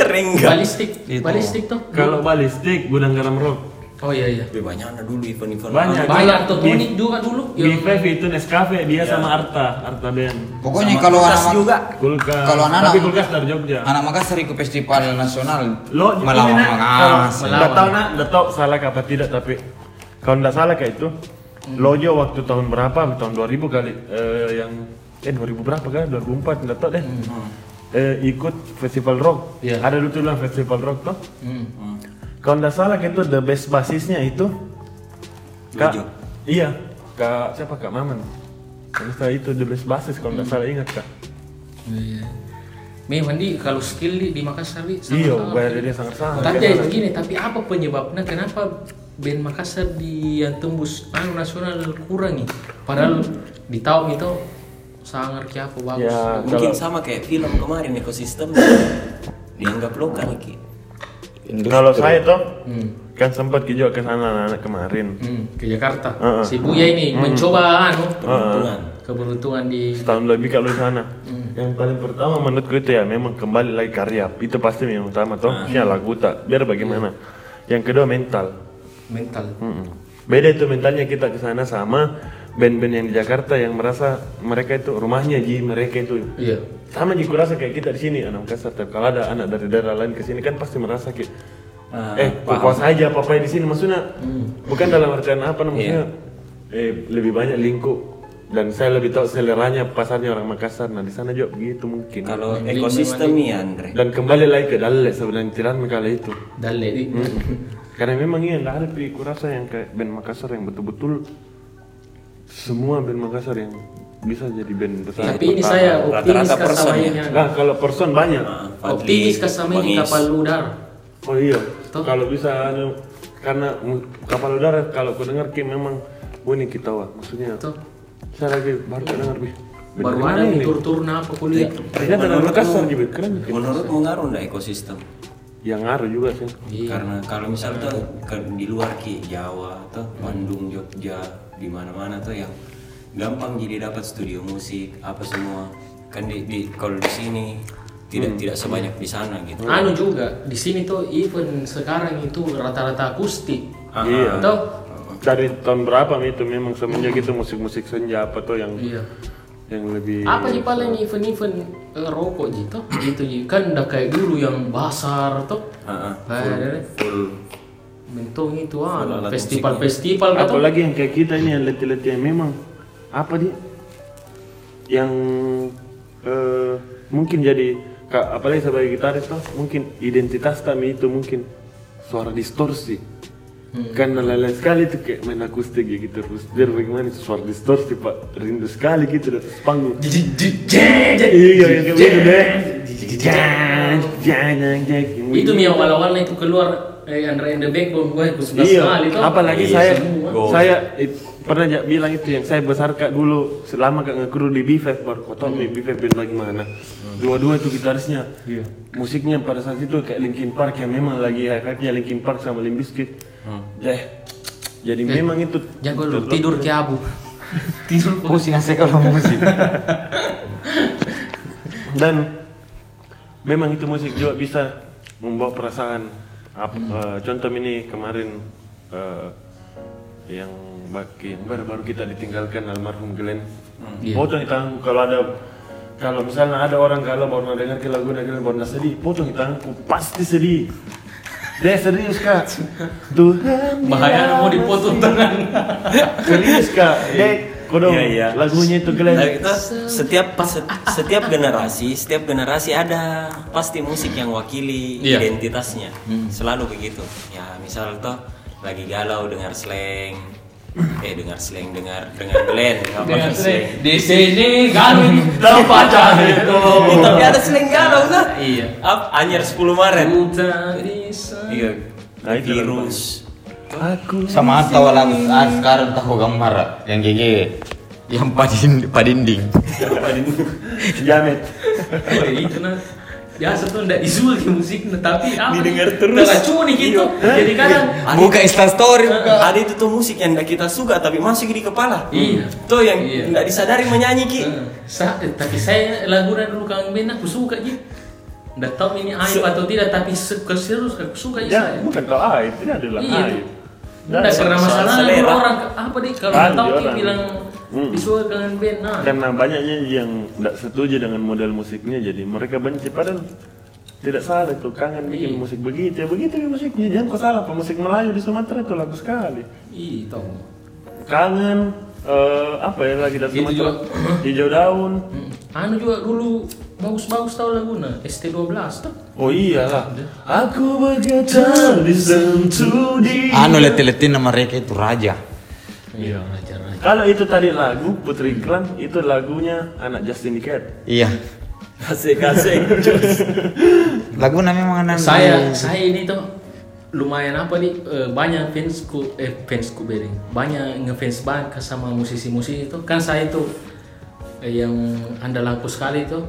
Rengga. Balistik, balistik tuh. Kalau balistik Gudang Garam Rock. Oh iya iya. Lebih banyak ada dulu event-event. Banyak. Banyak tuh Tony juga dulu. Di Five itu Nescafe dia sama Arta, Arta Band. Pokoknya Sama kalau anak juga. Kulkas. Kalau anak-anak- Tapi Kulkas dari Jogja. anak Makassar ikut festival nasional Lo melawan Makassar. Nggak tahu nak, nggak tahu salah apa tidak tapi kalau nggak salah kayak itu Lojo waktu tahun berapa? Tahun 2000 kali eh, yang eh 2000 berapa kan? 2004 enggak tahu deh. Eh, ikut festival rock. Iya. Ada dulu tuh bilang festival rock tuh. Hmm. Kalau nggak salah itu the best basisnya itu Kak, iya, Kak siapa Kak Maman? Kalau saya itu the best basis kalau nggak salah ingat Kak. Iya. Memang di kalau skill di, di Makassar di Iya, bayar dia sangat-sangat. Tapi Dia ya sangat- begini, tapi apa penyebabnya? Kenapa band Makassar di yang tembus anu nasional kurang nih? Padahal di tahun itu sangat apa bagus. Ya, Mungkin kalau sama kayak film kemarin ekosistem dianggap lokal Ki. kalau saya tuh Hmm. kan sempat juga ke sana anak-anak kemarin. Hmm, ke Jakarta. Heeh. Si Buya ini mencoba anu Keuntungan. keberuntungan di Setahun lebih kalau di sana. Yang paling pertama menurutku itu ya memang kembali lagi karya. Itu pasti yang utama toh. Maksudnya lagu tak. Biar bagaimana. Yang kedua mental. mental. Mm-mm. Beda itu mentalnya kita ke sana sama band-band yang di Jakarta yang merasa mereka itu rumahnya ji mereka itu Iya. Sama ji kurasa kayak kita di sini anak Makassar tapi kalau ada anak dari daerah lain ke sini kan pasti merasa kayak Ah, eh puas aja apa apa di sini? Maksudnya bukan dalam artian apa namanya eh lebih banyak lingkup. Dan saya lebih tahu seleranya pasarnya orang Makassar. Nah di sana juga begitu mungkin. Kalau ekosistem nih Andre. dan kembali lagi ke Dalle sebenarnya tiran kali itu. Dalle di. karena memang iya nggak ada kurasa yang kayak band Makassar yang betul-betul semua band Makassar yang bisa jadi band besar. Tapi ini saya optimis Rata-rata ke person sama ya. ini. Nah, kalau person banyak. Optimis ke sama ini Bangis. kapal udara. Oh iya. Kalau bisa anu, karena kapal udara kalau aku dengar Ki memang unik kita wah. Maksudnya Tuh. saya lagi baru dengar bi. Baru ada nih tur-tur apa kuliah. Ternyata dari Makassar juga keren. Menurutmu ngaruh nggak ekosistem? Yang ngaruh juga sih. Iya. Karena kalau misal tuh di luar ki Jawa atau Bandung, Jogja, di mana-mana tuh yang gampang jadi dapat studio musik apa semua kan di, di kalau di sini tidak tidak sebanyak di sana gitu. Anu juga di sini tuh even sekarang itu rata-rata akustik. Iya. Atau Dari tahun berapa Mi, itu memang semenjak itu musik-musik senja apa tuh yang iya. yang lebih Apa sih paling event-event eh, rokok gitu? Gitu kan udah kayak dulu yang basar tuh. Full bentuk itu ah alat festival-festival gitu. apalagi yang kayak kita ini yang letih-letih memang apa dia yang eh, mungkin jadi ka- apalagi sebagai gitaris tuh mungkin identitas kami itu mungkin suara distorsi. Karena lain sekali tuh kayak main akustik ya gitu terus biar bagaimana itu suara distorsi pak? Rindu sekali gitu di atas panggung. Iya yang kayak gitu deh. Itu mi awal-awalnya itu keluar eh, Andre and the Backbone gue itu suka iya, sekali tuh. apalagi Iya, saya semua. saya it- pernah ja- bilang itu yang saya besar kak dulu selama kak ngekru di B5 baru kau tahu nih B5 band bagaimana dua-dua itu gitarisnya. Musiknya pada saat itu kayak Linkin Park yang memang lagi hype-nya Linkin Park sama Limp Bizkit. Deh jadi memang itu Jago lu tidur ke abu. tidur Pusing saya kalau musik. dan memang itu musik juga bisa membawa perasaan Ap- eh, contoh ini kemarin eh, yang baki yang baru-baru kita ditinggalkan almarhum Glenn Iya. potong di tanganku kalau ada kalau misalnya ada orang kalau baru dengar ke lagu Glenn baru sedih potong di tanganku pasti sedih Deh serius kak Tuhan bahaya mau dipotong tangan. Serius kak Deh kodong Iya, iya. lagunya itu Glenn Nah, kita setiap se- setiap generasi, setiap generasi ada pasti musik yang wakili Iya. identitasnya. Selalu begitu. Ya, misal toh lagi galau dengar slang, eh dengar slang, dengar dengar Glenn, apa slang. Di sini kami tempat itu. Eh, tapi ada slang galau tuh. Iya. Up, Anyer 10 Maret. Iya. Nah, itu virus. Aku Sama tahu lagu ah, sekarang tahu gambar yang GG yang padin padinding. Jamet Oh, itu nah. Biasa tuh ndak ke musik tapi apa? Didengar terus. Teracuni gitu. Jadi kadang Buka Insta story buka. Ada itu tuh musik yang nggak kita suka tapi masuk di kepala. Iya. Tuh yang Iya. nggak disadari menyanyi ki. Sa eh, tapi saya lagu dulu kangen band aku suka gitu. Nggak tahu ini aib atau tidak tapi se- serius aku suka ya Ya, saya. bukan kalau aib, tidak adalah Iya. aib. Nggak se- karena soal masalah selera. orang apa deh kalau Kan, tahu dia bilang Hmm. disuka kangen band nah. Karena banyaknya yang tidak setuju dengan model musiknya, jadi mereka benci. Padahal tidak salah itu kangen bikin Iya. musik begitu ya begitu ya musiknya jangan kau salah pemusik Melayu di Sumatera itu lagu sekali Ih, tahu. kangen eh, apa ya lagi dari Sumatera hijau daun Hmm. Anu juga dulu bagus-bagus tau laguna ST12 tuh. oh iyalah aku bergetar di sentuh di Anu leti-leti nama mereka itu raja. Iya, ajar aja. kalau itu tadi lagu Putri Iklan itu lagunya anak Justin Cat Iya. Asik asik. Lagu namanya memang anak Saya saya ini tuh lumayan apa nih eh, banyak fansku eh fansku bering banyak ngefans banget sama musisi-musisi itu kan saya itu eh, yang andalanku sekali tuh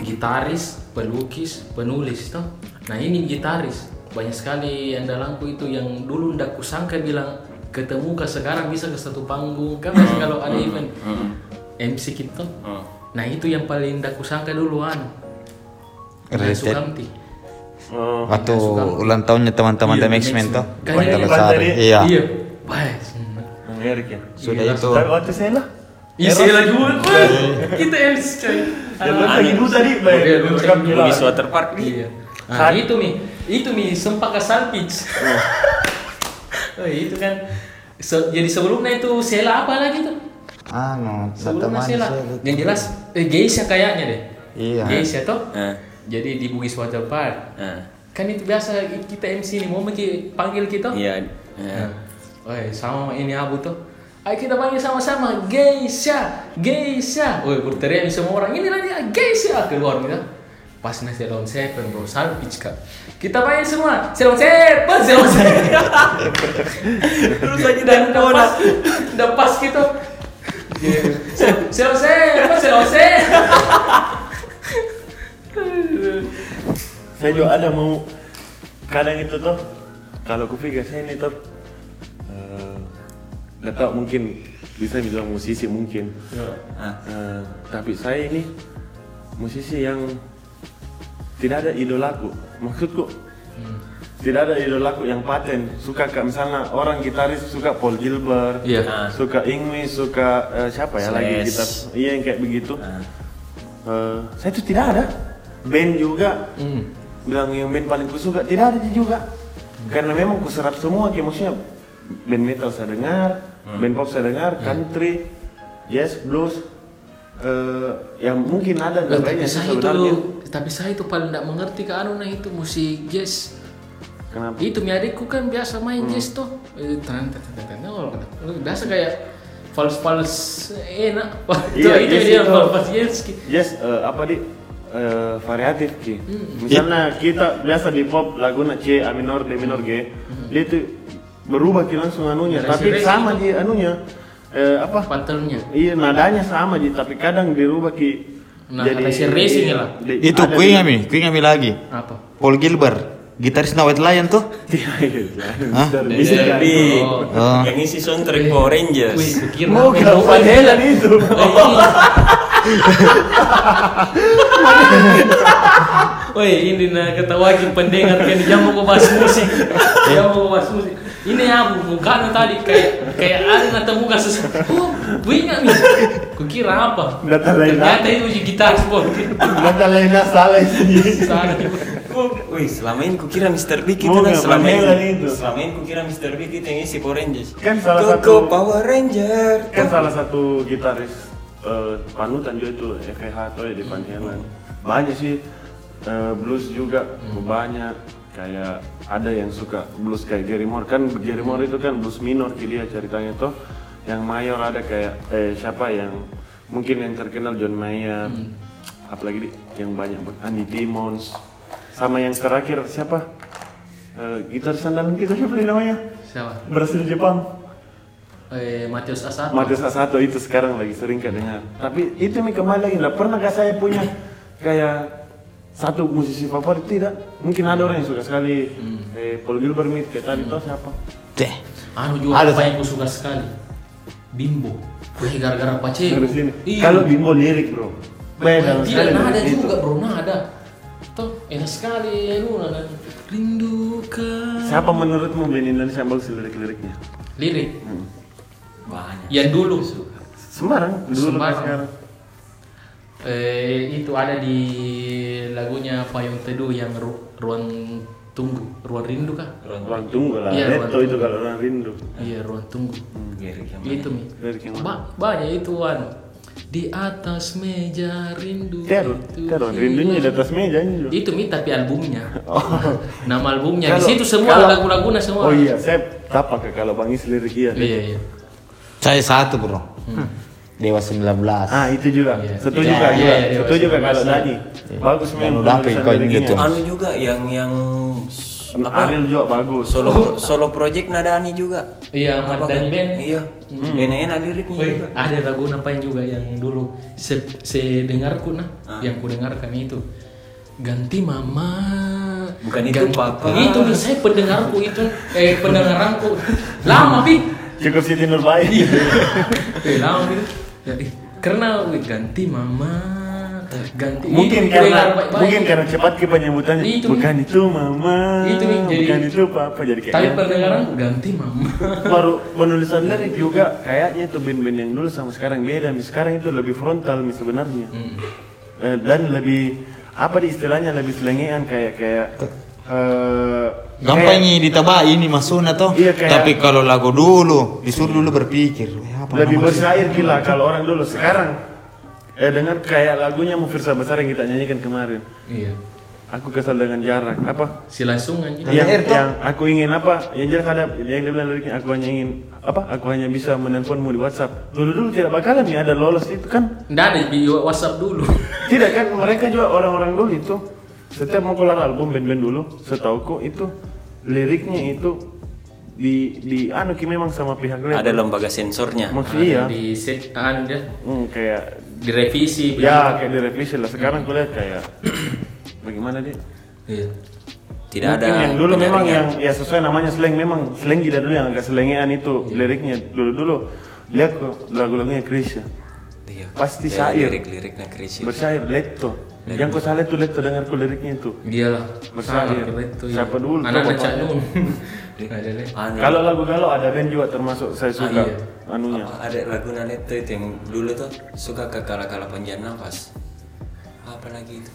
gitaris pelukis penulis tuh nah ini gitaris. Banyak sekali andalanku itu yang dulu ndak kusangka bilang ketemu ke sekarang bisa ke satu panggung. Kan masih kalau ada event. MC gitu nah itu yang paling ndak kusangka duluan. Related. Sukamti. Oh. Waktu ulang tahunnya teman-teman Iya, The ini, Lestari. Bang, Iya. Iya. Baik. Ya? Sudah Iya, itu. tapi waktu saya lah. Iya, saya lagi buat. Kita MC coy. yang lagi tadi lu rekam cek gila. Di water park nih. Iya. Nah, itu nih. Itu nih sempak ke Salpits. Oh, itu kan Se- jadi sebelumnya itu Sela apa lagi tuh? Anu, satu Sebelumnya. Sela. Yang jelas eh, Geisha kayaknya deh. Iya. Geisha toh. Ah, Jadi di Bugis Water Park. ah. Kan itu biasa kita MC nih mau panggil kita. Iya. ah. Oh, sama ini Abu tuh. Ayo kita panggil sama-sama Geisha, Geisha. Woi, berteriak nih semua orang. Ini dia Geisha keluar kita. Pas nasi Salon Seven bro, salpich kak. Kita panggil semua Salon Seven, Salon Seven. Terus lagi dan udah pas, udah pas gitu. Salon Seven, Salon Seven. saya juga ada mau kadang itu tuh kalau aku pikir saya ini tuh nggak tahu mungkin bisa bilang musisi mungkin. Eh, tapi saya ini musisi yang tidak ada idolaku maksudku tidak ada idolaku yang paten suka kayak misalnya orang gitaris suka Paul Gilbert Iya. Ah. suka Ingwi suka eh, siapa ya lagi Slash. gitar iya yang kayak begitu Ah. Eh, saya itu tidak ada band juga Hmm. bilang yang band paling kusuka tidak ada juga karena memang kuserap semua kayak maksudnya band metal saya dengar band pop saya dengar country yes blues eh yang mungkin ada lainnya sih saya sebenarnya itu, tapi saya itu paling tidak mengerti ke anu nah itu musik jazz. kenapa Itu mi adikku kan biasa main jazz tuh. Eh, Biasa kayak fals fals enak. Iya, itu jazz dia itu. fals fals jazz. yes eh, apa di eh, variatif ki Hmm. misalnya kita biasa di pop laguna C A minor D minor G dia itu berubah ki langsung anunya Dari tapi si sama di anunya eh, apa Patternnya. Iya nadanya sama ji, tapi kadang dirubah ki Nah, ada si racing ya lah. di- Itu ada ku di- ingat mi, ku ingat mi lagi. Apa? Paul Gilbert, gitaris White Lion tuh. Hah? Mr. Big. Mr. Big. Oh. Yang isi soundtrack Power Rangers. Mau yang- Van Halen itu. Eh, ini. Woi, ini nah ketawakin pendengar kan jangan mau bahas musik. Jangan mau bahas musik. Ini aku mukanya tadi kayak kayak ada nata muka sesuatu. Oh, ingat nih. Kukira apa? Data lain Ternyata itu si gitar sport. Nggak lain salah ini. Salah. Wih, selama ini kukira Mr. Big itu kan selama ini. itu? Selama ini kukira Mr. Big itu yang isi Power Rangers. Kan salah Koko satu- Power Ranger. Kan salah satu gitaris eh, panutan juga itu FH atau ya di Halen. Banyak sih eh, blues juga banyak kayak ada yang suka blues kayak Gary Moore. Kan Gary Moore itu kan blues minor ki dia ceritanya tuh. Yang mayor ada kayak eh siapa yang mungkin yang terkenal John Mayer. Apalagi di, yang banyak Andy Timmons sama yang terakhir siapa? Eh, gitar sandalan kita siapa namanya? Siapa? berasal Jepang. Eh, Matius Asato. Matius Asato itu sekarang lagi sering kan dengar. Tapi itu nih kembali lagi, nggak pernah gak saya punya kayak satu musisi favorit tidak. Mungkin ada orang yang suka sekali eh, Paul Gilbert kayak tadi tuh siapa? Teh. Anu juga Ada, apa yang ku suka sekali. Bimbo. Wih, gara-gara sini. Iya. Kalau Bimbo lirik bro, beda Tidak sekali dari itu. juga bro, nada. Tuh, enak sekali ya lu nada. Rindukan. Siapa menurutmu band Indonesia yang bagus lirik-liriknya? Lirik. Banyak. Yang dulu. Sembarang, dulu Sembarang. sekarang. Eh, itu ada di lagunya Payung Teduh yang ru- ruang tunggu ruang rindu kah? Ruang tunggu lah. Iya, Neto ruang itu kalau orang rindu. iya ruang tunggu. Yang itu mi. Ba banyak itu anu. Di atas meja rindu Terus, itu terus rindunya di atas meja ini. itu mi tapi albumnya. Nama albumnya. Di Kalau- situ semua lagu-lagunya semua. Oh iya, saya tapak ke kalau Bang lirik iya. iya iya. Saya satu bro. Dewa 19. Ah itu juga. Iya. Setuju kak iya, juga. iya, Setuju iya. kalau tadi. Bagus Yang memang udah liriknya. gitu. anu juga yang yang apa Ariel juga bagus. solo solo project Nadani juga iya Ahmad Dhani kan? Band iya enak-enak liriknya Woi, juga ada lagu napain juga yang dulu se, se dengarku nah Ah. yang ku dengarkan itu ganti mama Bukan itu, Papa. itu nih, saya pendengarku itu eh pendengaranku lama pi Cukup Siti Nurbaik. eh, lama gitu ya, karena ganti mama ganti mungkin itu karena dengar baik-baik. mungkin karena cepat ke penyebutannya. Itu. bukan itu mama. Itu nih, jadi- bukan itu papa jadi tapi kayak pendengaran ganti mama baru penulisan lirik juga kayaknya itu band-band yang dulu sama sekarang beda. Sekarang itu lebih frontal mis sebenarnya. Hmm. Eh, dan lebih apa di istilahnya lebih selengean kayak kayak eh Gampang kayak- nih ditabai ini masuknya toh. Iya, kayak- Tapi kalau lagu dulu disuruh dulu berpikir. "Eh, apa lebih bersair gila kalau orang dulu. Sekarang eh dengar kayak lagunya Mufirsa Besar yang kita nyanyikan kemarin. Iya. Aku kesal dengan jarak apa? Si langsung aja yang, yang aku ingin apa? Yang jelas ada yang dia bilang liriknya aku hanya ingin apa? Aku hanya bisa menelponmu di WhatsApp. Dulu dulu tidak bakalan nih ada lolos itu kan? Nggak ada di WhatsApp dulu. Tidak kan? Mereka juga orang-orang dulu itu setiap mau keluar album band-band dulu setauku itu liriknya itu di di anu ki memang sama pihak label. Ada lembaga sensornya. Maksudnya iya. di set anu dia. Hmm, kayak direvisi Ya kayak direvisi lah. Sekarang kulihat kayak bagaimana dia? iya. Tidak ada Mungkin yang dulu memang yang ya sesuai namanya slang memang slang tidak dulu yang agak selengean itu liriknya dulu dulu. Lihat kok lagu-lagunya Krisya Iya. pasti Ya, syair. lirik-liriknya Krisya bersair letto yang kau salah itu letto dengar ku liriknya itu. Iyalah. Bersair. itu Siapa dulu? anak-anak Coba, Cak Pak. Nun deh Anu, kalau lagu galau ada band juga termasuk saya suka. Iya. anunya. Apa, ada lagu Naneto itu yang dulu tuh suka ke kala-kala panjang nafas. Apa lagi itu?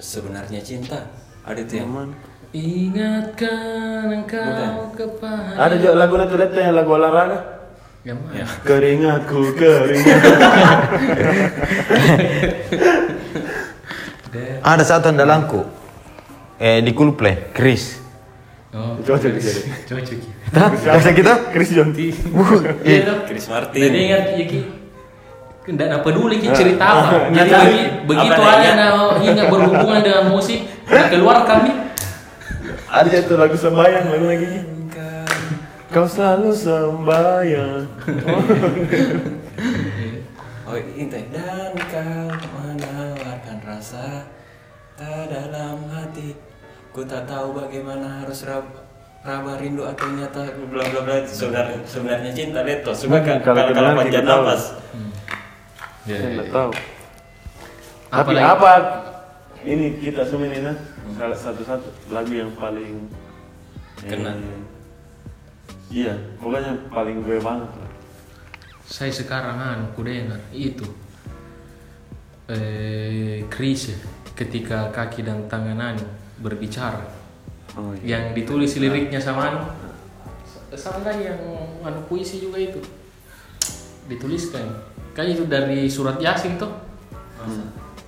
Sebenarnya cinta. Ada tuh yang Aman. ingatkan engkau kepada ada juga lagu letto yang lagu olahraga. Yang mana? Keringatku keringat Ada satu andalanku. Eh di Coolplay, Chris. oh cocok jadi cocok ya? Bisa kita? Chris Jonti iya dong Chris Martin dan ingat ya ki apa peduli ki cerita Ah, apa jadi ah, begi- begitu ada adanya. nah, ingat berhubungan dengan musik nah, keluarkan nih Ada itu lagu sembayang lagu lagi. Kau selalu sembayang. oh ya. dan kau rasa tak dalam hati ku tak tahu bagaimana harus rab raba rindu atau nyata bla bla bla sebenarnya sebenarnya cinta leto suka kan Kalau kalau kita kalau nanti panjang kita tahu. nafas Saya nggak tahu. Apa Tapi lagi? apa ini kita semua ini nah, salah satu-satu lagu yang paling Kena. eh, iya, pokoknya paling gue banget lah. saya sekarang anu ku dengar itu eh ya, ketika kaki dan tangan anu berbicara. Oh iya. yang ditulis liriknya sama anu. Sama yang anu puisi juga itu. Dituliskan. Kan itu dari surat yasin tuh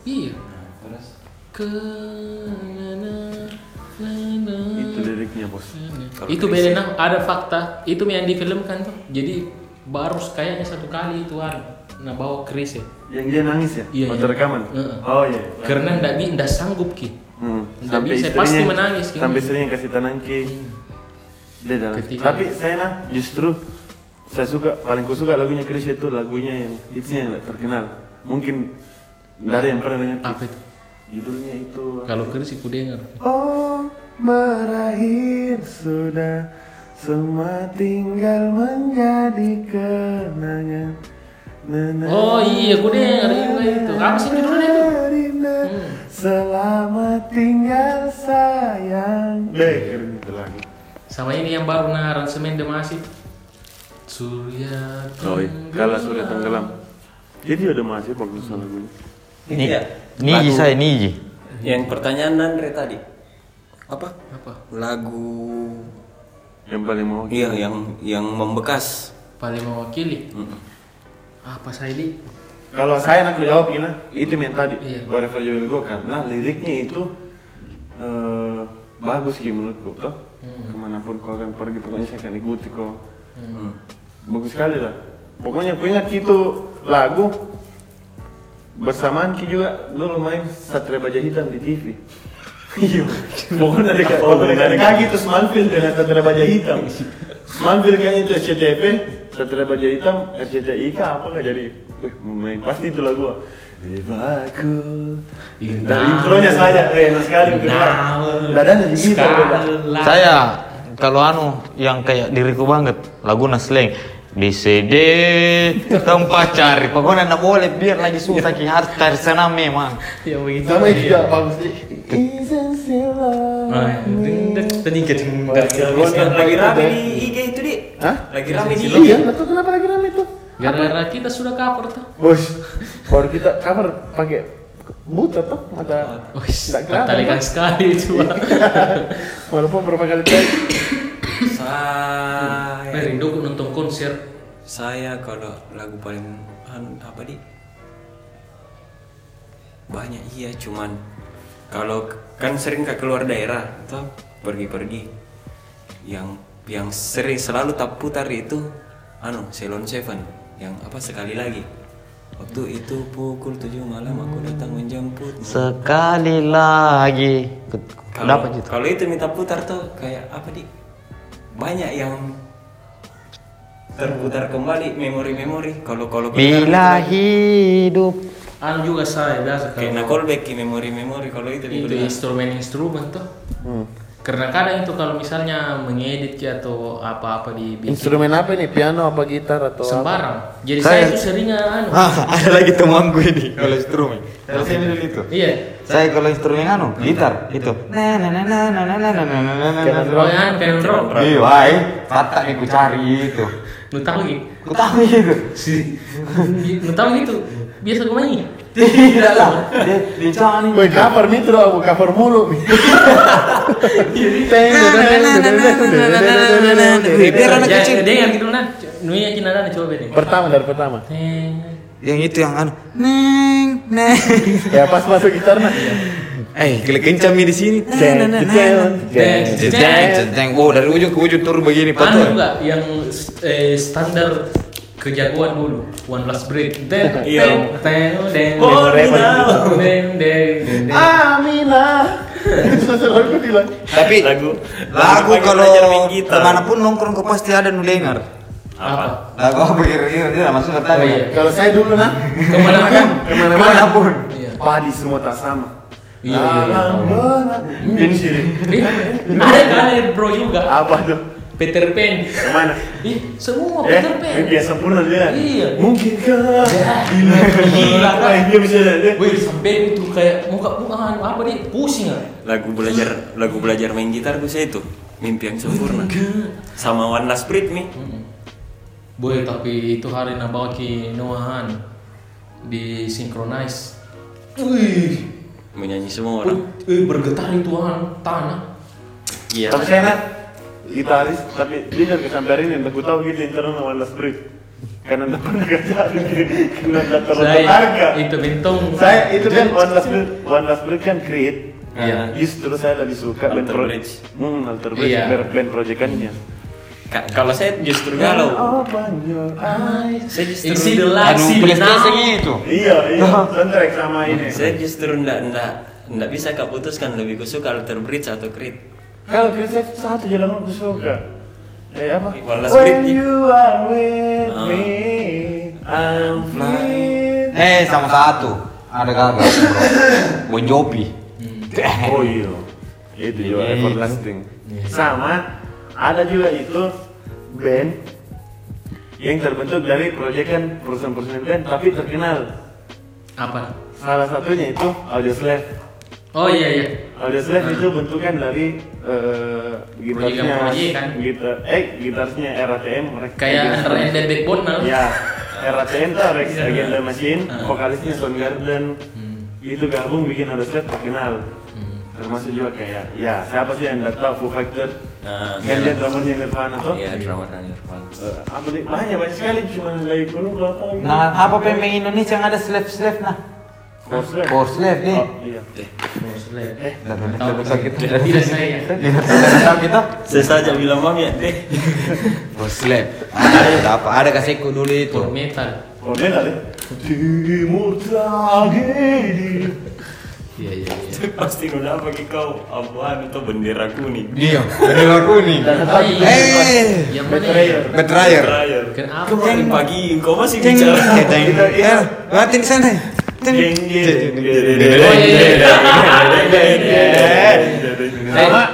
iya. Terus? Ke na, na, na, na. Itu liriknya bos. Kalau itu beda nah, ada fakta. Itu yang difilmkan tuh jadi baru kayaknya satu kali itu anu nah bawa Chris ya Yang dia nangis ya? Iya, Waktu iya. rekaman? Heeh. Oh iya. karena ndak bi ndak sanggup ki Hmm. Nggak bisa, pasti menangis, kan? Sampai istrinya kasih tenangki. Dia dalam. Ketika- Tapi saya nah justru saya suka paling ku suka lagunya Chris itu lagunya yang hitsnya yang terkenal. Mungkin dari yang pernah dengar. apa itu Judulnya itu kalau Chris aku dengar Oh berakhir sudah semua tinggal menjadi kenangan. Oh iya dengar juga itu apa sih judulnya itu Rinda, Selamat tinggal sayang. Deh, keren itu lagu. sama ini yang baru nah aransemen Demasi Surya Oh iya, kalau sudah tenggelam. Jadi udah masih bagus lagunya. Ni, Iya. Niji saya Niji. yang pertanyaan Nandre tadi apa Apa? lagu Yang paling mau. iya yang yang membekas Paling mewakili. Mm. Apa saya ini? Kalau saya nak jawab gini, itu yang tadi. Iya. Whatever you will go karena liriknya itu eh, bagus sih menurutku toh. Ke mana pun kau akan pergi pokoknya saya akan ikuti kau. Hmm. Bagus sekali lah. Pokoknya aku ingat itu lagu bersamaan Ki juga dulu main Satria Baja Hitam di TV. Iya. Pokoknya dari pokoknya dari kaki itu Smallville dengan Satria Baja Hitam. Smallville kayaknya itu SCTV, Satria Baja Hitam, RCTI kah apa nggak jadi? Wih, main pasti itu lagu. Dewaku. Dari intronya saja, eh, enak sekali. Dadanya gitu. Skala. Saya kalau anu yang kayak diriku banget lagu Nasleng di CD tempat cari pokoknya nggak boleh biar lagi susah ki harus cari sana memang Ya begitu. Sama itu juga bagus sih. Isn't still love. Nah, ding ding ding lagi rame di IG itu Hah? lagi rame di IG Iya, betul kenapa lagi rame tuh? Gara-gara kita sudah cover tuh. Bos, baru kita cover pakai buta tuh mata Wih, Nggak kelihatan, talikan sekali itu. walaupun berapa kali tadi. saya rindu aku nonton konser. saya kalau lagu paling apa di banyak iya cuman kalau kan sering ke keluar daerah atau pergi-pergi yang yang sering selalu tak putar itu anu Ceylon Seven yang apa sekali lagi. Waktu itu pukul 7 malam aku datang menjemput. Sekali lagi. Kalau gitu kalau itu minta putar tuh kayak apa di banyak yang terputar kembali memori-memori. Kalau kalau bila hidup. Anu juga saya biasa kayak kalau callback ke memori-memori. Kalau itu itu instrumen-instrumen tuh. Hmm. Karena kadang itu kalau misalnya mengedit ya atau apa-apa di bikin Instrumen apa nih? Piano apa gitar atau apa? sembarang. Jadi Saya- saya, itu seringnya anu. ah ada lagi temanku ini kalau instrumen kalau saya dulu itu Iya. saya kalau instrumen anu gitar itu nah nah nah nah nah nah nah nah nah nah nah nah Oh, ya, kayak rock. iya wai kata nih ku cari itu Lu tahu gitu? ku tahu itu Si. Lu tahu gitu? Biasa gue main. Tidak lah dia dicari Woi, cover mitro aku cover mulu. Biar anak kecil. Dengar gitu nah. Nuya cina dana coba deh. Pertama dari pertama. Teng. yang itu yang anu neng neng Ya pas masuk gitarnya. eh klik kencami di sini Jeng, jeng, jeng, oh dari ujung ke ujung turun begini Anu juga yang eh, standar kejagoan dulu One Last Break. Then ten ten ten ten ten ten Amina tapi lagu. lagu kalau ke mana pun nongkrong kau pasti ada nulengar. Apa? Lagu apa? Kira-kira tidak masuk kata oh, iya, iya, iya, oh iya. kalau saya dulu nah ke mana pun. Ke mana pun. Padi semua tak sama. Iya, iya, iya. Ada kalian bro juga. Apa tuh? Peter Pan. Ke mana? Ih, semua Eh, Peter Pan. dia sempurna dia. Iya. Mungkinkah? Gila, gila kan? Dia bisa lihat. Wih, sampai itu kayak muka muka anu, apa nih? Pusing ah. lagu belajar lagu belajar main gitar gue saya itu mimpi yang sempurna sama One Last Breath nih Boy, tapi itu hari nak bawa ki Noahan di synchronize. Wih, menyanyi semua orang eh, bergetar itu tanah. iya Tapi saya gitaris, tapi dia juga sampai hari ini aku tahu gitu internal sama Last Breath. Karena tidak pernah kerja, karena tidak terlalu Saya harga. itu bentong. Saya itu kan One Last Breath, One Last Breath kan create. Iya. Justru saya lebih suka band Bridge. Hmm, Alter Bridge, Iya. band, band proyekannya. Ka- kalau saya justru galau saya justru Isi the now. itu Iya, iya, soundtrack sama ini. saya justru ndak ndak ndak bisa kak putuskan lebih ku suka Alter Bridge atau Creed Kalau kita satu jalan aku suka. Eh apa? When you are with Ah. me, I'm flying. eh sama satu ada bro Bon Jovi Oh iya, itu juga everlasting. Sama ada juga itu band yang terbentuk dari proyekan perusahaan-perusahaan band tapi terkenal. Apa? Salah satunya itu Audioslave. Oh iya iya. Audioslave itu bentukan dari eh, gitarnya, Proyekan-proyekan. gitar, eh gitarnya RATM. Rex Kayak the Backbone nah. Ya, RATM tuh Rex Iya. Against the Machine, Ah. vokalisnya Soundgarden. Hmm. Itu gabung bikin Audioslave terkenal. Hmm. termasuk juga kayak ya siapa sih yang nggak tahu Foo Fighters Nah, kan dia drummernya Nirvana tuh Iya, drama Nirvana. Eh, apa banyak banyak sekali cuma lagi kurung kalau tahu. Nah, apa pemain Indonesia yang ada slave-slave nah? Slave nih. Oh, iya. Eh, tidak tahu kita. Tidak saya. Tidak tahu kita. Saya saja bilang bang ya, deh. For slave. Ada apa? Ada kasihku dulu itu. For metal. Dia nggak deh. Timur tragedi. Iya iya iya. Pasti udah pakai kau abuan itu bendera kuning. Dari aku nih. Eh? Betrayer. betrayer. Kenapa? Kau kemarin pagi, kau masih bicara. ceng, ceng. Mati di sana. Iya iya.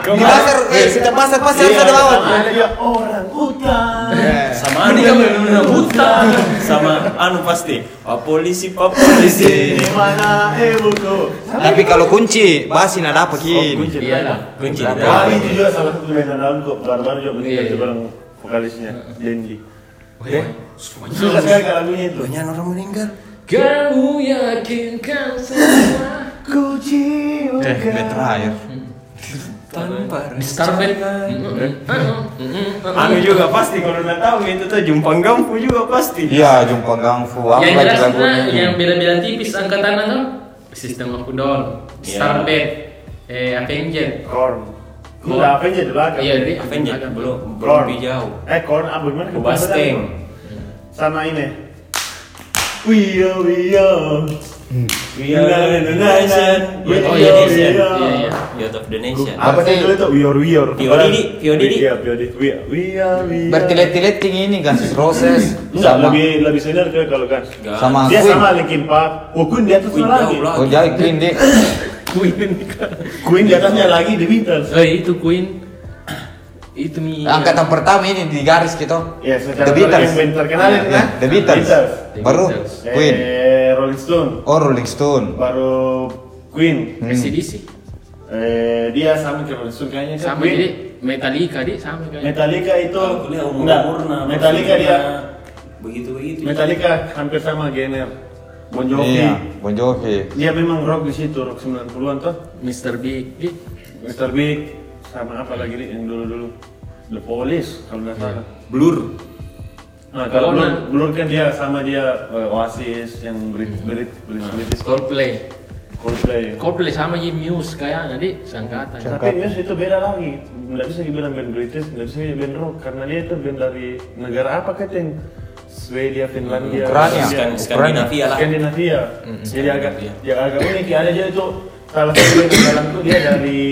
Di pasar, eh, setiap pasar pasti harus ada lawan. ada dia orang hutan. Sama anu yang benar hutan. Sama anu pasti. Pak polisi, pak polisi. Di mana ibuku? Tapi kalau kunci, nggak dapat Oh, kunci. Iya. Kunci dalam. itu juga salah satu andalan kok. Baru-baru juga Iya, meninggal iya. itu bareng vokalisnya, Denji. Suka sekali ke lagunya itu. Banyak orang meninggal. Kamu yakinkan semua. Ku cium Eh, betrayer. Tanpa Di. Anu juga pasti kalau nggak tahu itu tuh jumpang gampu juga pasti. Iya, jumpa gangfu. Apa Yang jelas yang bela-bela tipis angkatan itu Sistem of a Down, Iya. Starbed, eh Avenger. Korn. Udah apa aja di belakang? Iya, jadi Avenger belum belum jauh. Eh, Korn apa gimana? Basteng. Sama ini. We are, we are. We are the nation. We Oh are, iya, we iya, are. iya. Youth of the nation. Apa sih dulu itu? We are, we are. Pio Didi, Pio Didi. Iya, Pio Didi. We are, we are. we are. Bertilet-tilet ini Guns N' Roses Enggak, sama lebih lebih senior ke kalau kan. Sama Dia Queen. sama Linkin Park. Oh, Queen di atas Queen lagi. Oh, jadi Queen di Queen di atasnya lagi The Beatles. Eh itu Queen. Itu mi. angkatan pertama ini di garis gitu. Ya, secara The Beatles. yang terkenal Ya, kan. The Beatles. The Baru Beatles. Queen. Eh, Rolling Stone. Oh, Rolling Stone. Baru Queen. Hmm. ACDC. Eh, dia sama kayak Rolling Stone kayaknya kan. Sama Queen. jadi Metallica di sama kayak. Metallica itu kuliah umur enggak. umurna. Metallica dia begitu begitu. Metallica hampir sama genre. Bon Jovi. Iya, Bon Jovi. Dia memang rock di situ, rock 90-an tuh. Mr. Big. Mr. Big sama apa lagi nih yang dulu-dulu The Police kalau nggak salah. Blur. Nah, kalau Oh, Blur, nah. Blur kan dia sama dia eh, Oasis yang Brit Brit Brit British Coldplay. Coldplay. Coldplay sama Jim Muse kayak jadi sangkatan. Tapi Muse itu beda lagi. Nggak bisa dibilang band British, nggak bisa dibilang band rock karena dia itu band dari negara apa kan yang Swedia, Finlandia, Ukraina. Rusia. Skan- Skandinavia lah. Skandinavia. Jadi agak ya agak unik ya ada aja itu salah satu yang dalam tuh dia dari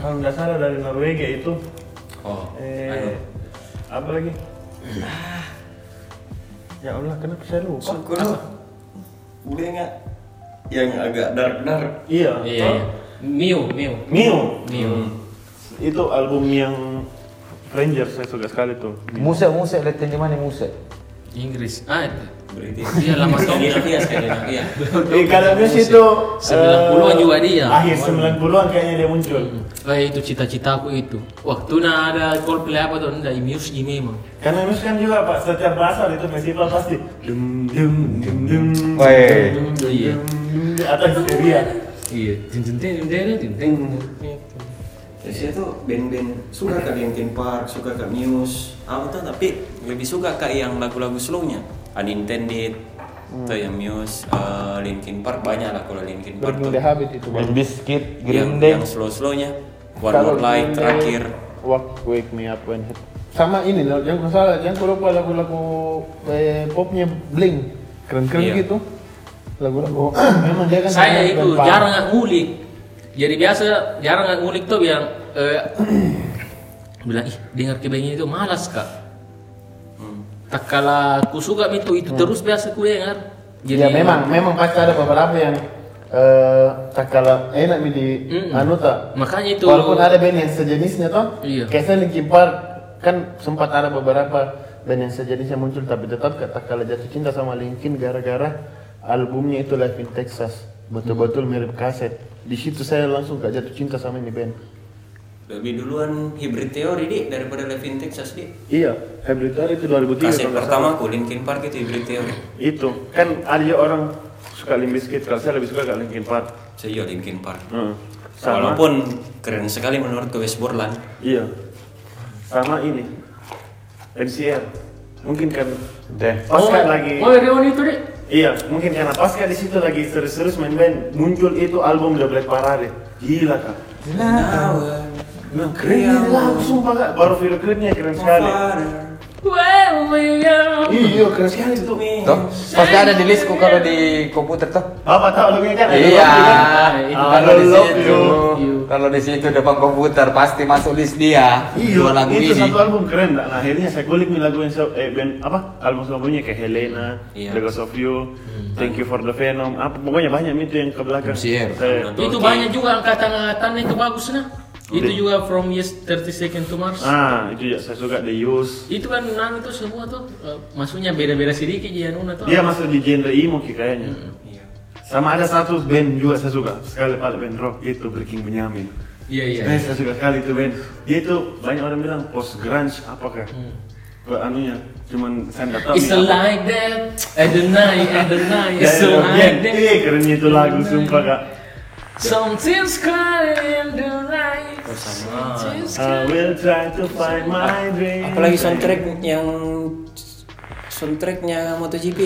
kalau nggak salah dari Norwegia itu Oh. eh apa lagi? Ya Allah, kenapa saya lupa? Syukur lu. Udah nggak? Yang agak dark dark. Iya. Iya iya. Mio, Mio. Mio. Mio. Itu album yang Rangers saya suka sekali tuh. Musik, musik, lihat di mana musik. Inggris. Ah, British. Iya, lama tahun. Skandinavia, Skandinavia. Eh, kalau itu 90-an juga dia. Akhir 90-an kayaknya dia muncul. Eh itu cita-citaku itu. Waktu na ada Coldplay apa tuh, ada Muse memang. Karena Muse kan juga Pak, setiap pasar itu festival pasti dum dum dum dum. Iya. dum, atas dia. Iya. Tin tin tin tin tin tin. Jadi saya tuh band-band suka ke Linkin Park, suka ke Muse, apa tuh tapi lebih suka ke yang lagu-lagu slownya. Unintended, atau yang Muse, eh, Linkin Park banyak lah kalau Linkin Park tuh. Habit itu. Limp Bizkit, Yang, Green Day. yang slow-slownya, One More Light terakhir. Walk Wake Me Up When Hit. Sama ini loh, yang salah, yang aku lupa lagu-lagu eh, popnya Blink, keren-keren Iya. gitu. Lagu-lagu, memang dia kan Saya itu jarang nggak ngulik. Jadi biasa jarang nggak ngulik tuh bilang eh, bilang ih dengar kebengin itu malas kak. Tak kala aku suka itu itu terus biasa ku dengar. Ya memang, memang pasti ada beberapa yang eh tak kalah enak mi di anu tak. Makanya itu. Walaupun ada band yang sejenisnya toh. Iya. Kayak saya Linkin Park kan sempat ada beberapa band yang sejenisnya muncul tapi tetap tak kalah jatuh cinta sama Linkin gara-gara albumnya itu Live in Texas. Betul-betul mirip kaset. Di situ saya langsung gak jatuh cinta sama ini band. Lebih duluan Hybrid Theory di daripada Live in Texas di. Iya, Hybrid Theory itu 2003 Kaset pertama aku Linkin Park itu Hybrid Theory. Itu kan ada orang suka Limp Bizkit, kalau saya lebih suka ke Linkin Park. Saya juga Linkin Park. Heeh. Sama. Walaupun keren sekali menurut West Borland. Iya. Sama ini. NCR. Mungkin kan Deh. pas kan lagi Oh, Rion itu deh. Iya, mungkin karena pas kan di situ lagi serius-serius main band muncul itu album The Black Parade. Gila kak. Nah, keren sumpah kak. Baru klipnya keren sekali. Are. Iya, keren sekali itu. Toh, pasti ada di listku kalau di komputer toh. Apa tahu lagunya kan? Iya, itu I kalau di situ, kalau di situ depan komputer pasti masuk list dia. Iya, dua lagu itu ini. satu album keren. Nah, akhirnya saya kulik nih lagu yang eh, band apa? Album sebelumnya kayak Helena, Iya. The Ghost of You, Thank You for the Venom. Apa pokoknya banyak itu yang ke belakang. Saya- Itu banyak juga angkatan-angkatan itu bagus nah. Itu juga from Yes 30 Second to Mars. Ah, itu ya saya suka The Use. Itu kan nang itu semua tuh eh, maksudnya beda-beda sedikit ya Nuna tuh. Dia masuk di genre emo kayaknya. Iya. Sama ada satu band juga saya suka sekali pada band rock itu Breaking Benjamin. Iya iya. Eh, saya suka sekali itu band. Dia itu banyak orang bilang post grunge apakah? Ke anunya, cuman saya nggak tahu. It's like that at the night at the night. It's like that. eh, kerennya itu lagu sumpah kak. Something's crying in the night. Oh, sama. I will try to find my dream. Apalagi soundtrack yang soundtracknya MotoGP.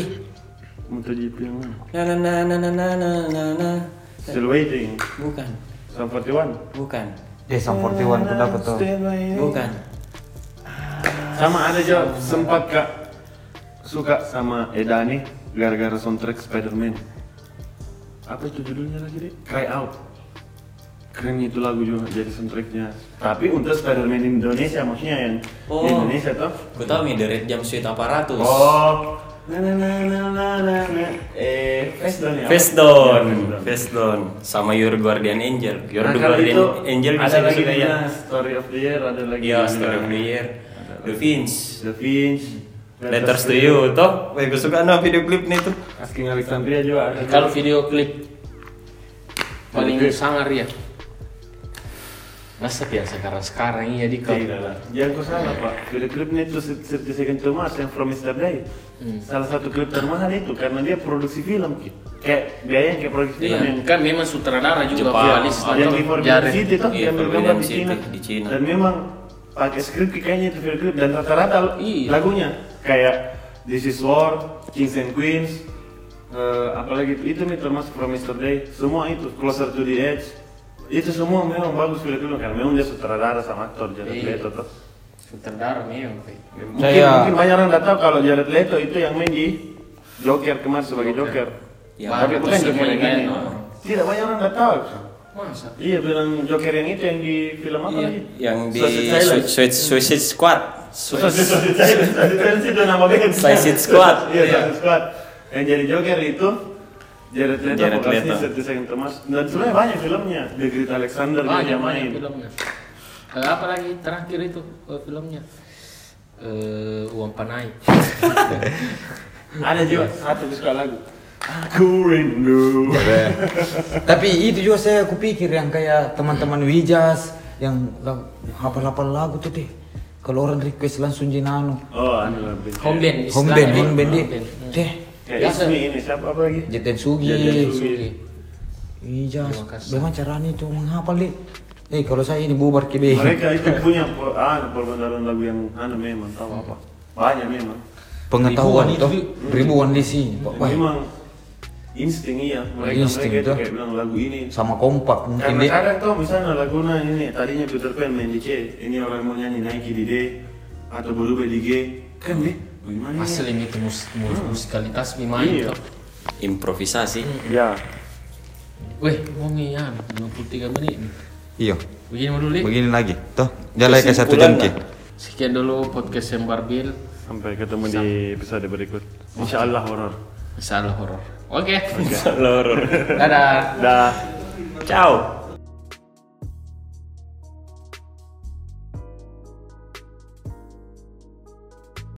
MotoGP yang mana? Na na na na na na na na. Still waiting. Bukan. Sam 41. Bukan. Eh, Sam 41 ku dapat tuh. Bukan. Sama ada juga sempat kak suka sama Edani gara-gara soundtrack Spiderman. Apa itu judulnya lagi deh? Cry Out. Keren itu lagu juga jadi soundtracknya. Tapi untuk Spider-Man Indonesia maksudnya yang Oh. Indonesia toh. Gue tau nih The Red Jump Suite Apparatus. Oh. Na na na na na na na. Eh, Face Down ya? Face Down, Face Down. Face Down, sama Your Guardian Angel. Your Nah, Guardian itu Angel ada bisa lagi ya. ya. Story of the Year ada lagi. Iya, Story of the Year. The Finch, The Finch. Letters to You, toh. Wah, gue suka no video klipnya itu. Asking Alexandria juga ada. Kalau video klip paling Klip. sangar ya. Masa ya sekarang sekarang iya di kau. Tidak lah. Jangan kau salah pak. Video klipnya itu Certi Second to Mars yang From Mr. Day. Salah satu klip termahal itu karena dia produksi film. Ki. Kayak biaya yang kayak produksi film Iya, yang kan memang sutradara juga Jepang. Ah, yang di Forbidden. City tuh Iya, yang bergambar di Cina. di Cina. Dan memang pakai skrip kayaknya itu video klip dan rata-rata Iya. lagunya kayak This Is War, Kings and Queens, eh, apalagi itu itu nih termasuk From Mr. Day, semua itu Closer to the Edge. Itu semua memang bagus klipnya karena memang dia sutradara sama aktor Jared Iya. Leto tuh. Sutradara memang. Mungkin, Saya- mungkin banyak orang nggak tahu kalau Jared Leto itu yang main di Joker kemarin sebagai Joker. Ya, Tapi bukan Joker yang semuanya ini. Tidak banyak orang nggak tahu. Masa? Iya bilang Joker yang itu yang di film apa Iya, lagi? yang di Suicide Suicide Squad. Suicide Silence itu nama band. Suicide Squad. Iya Suicide Squad. Yang jadi Joker itu Jared Leto, Jared Leto. Certi Second Thomas. Dan sebenarnya banyak filmnya. The Great Alexander dia Banyak yang banyak main. filmnya. Eh, apa lagi terakhir itu eh, filmnya? Eh, uang panai. Ada juga satu suka lagu. Aku rindu. Tapi itu juga saya kupikir yang kayak teman-teman Wijas yang hafal-hafal lagu tuh deh. Kalau orang request langsung jinano. Oh, anu lah. band. Home band. Home band, home band deh. Deh. Ismi ini siapa apa lagi? Jeten Sugi. Jeten Sugi. Wijas. Terima kasih. Bagaimana caranya itu menghafal deh? Eh kalau saya ini bubar deh. Mereka itu punya ah, perbendaharaan lagu yang anu memang tahu apa. Banyak memang. Pengetahuan Ribuan itu itu. ribuan di sini. Wah, Memang insting iya. Mereka Insting mereka itu tuh. kayak bilang lagu ini. sama kompak mungkin Karena deh. kadang tuh misalnya laguna ini tadinya Peter Pan main di C, ini orang mau nyanyi Nike di D atau berubah di G, kan deh. Bagaimana? ya? Asli itu mus mus- musikalitas Iya. main tuh. Improvisasi. Ya. Weh, mau ya 23 menit. Iya. Begini dulu. Begini lagi. Tuh, jalan ke satu jam ki. lah. Sekian dulu podcast yang Barbil. Sampai ketemu di episode berikut. Insya Allah horor. Salah horor. Oke. Okay. Seluruh. Dadah. Dadah. Ciao.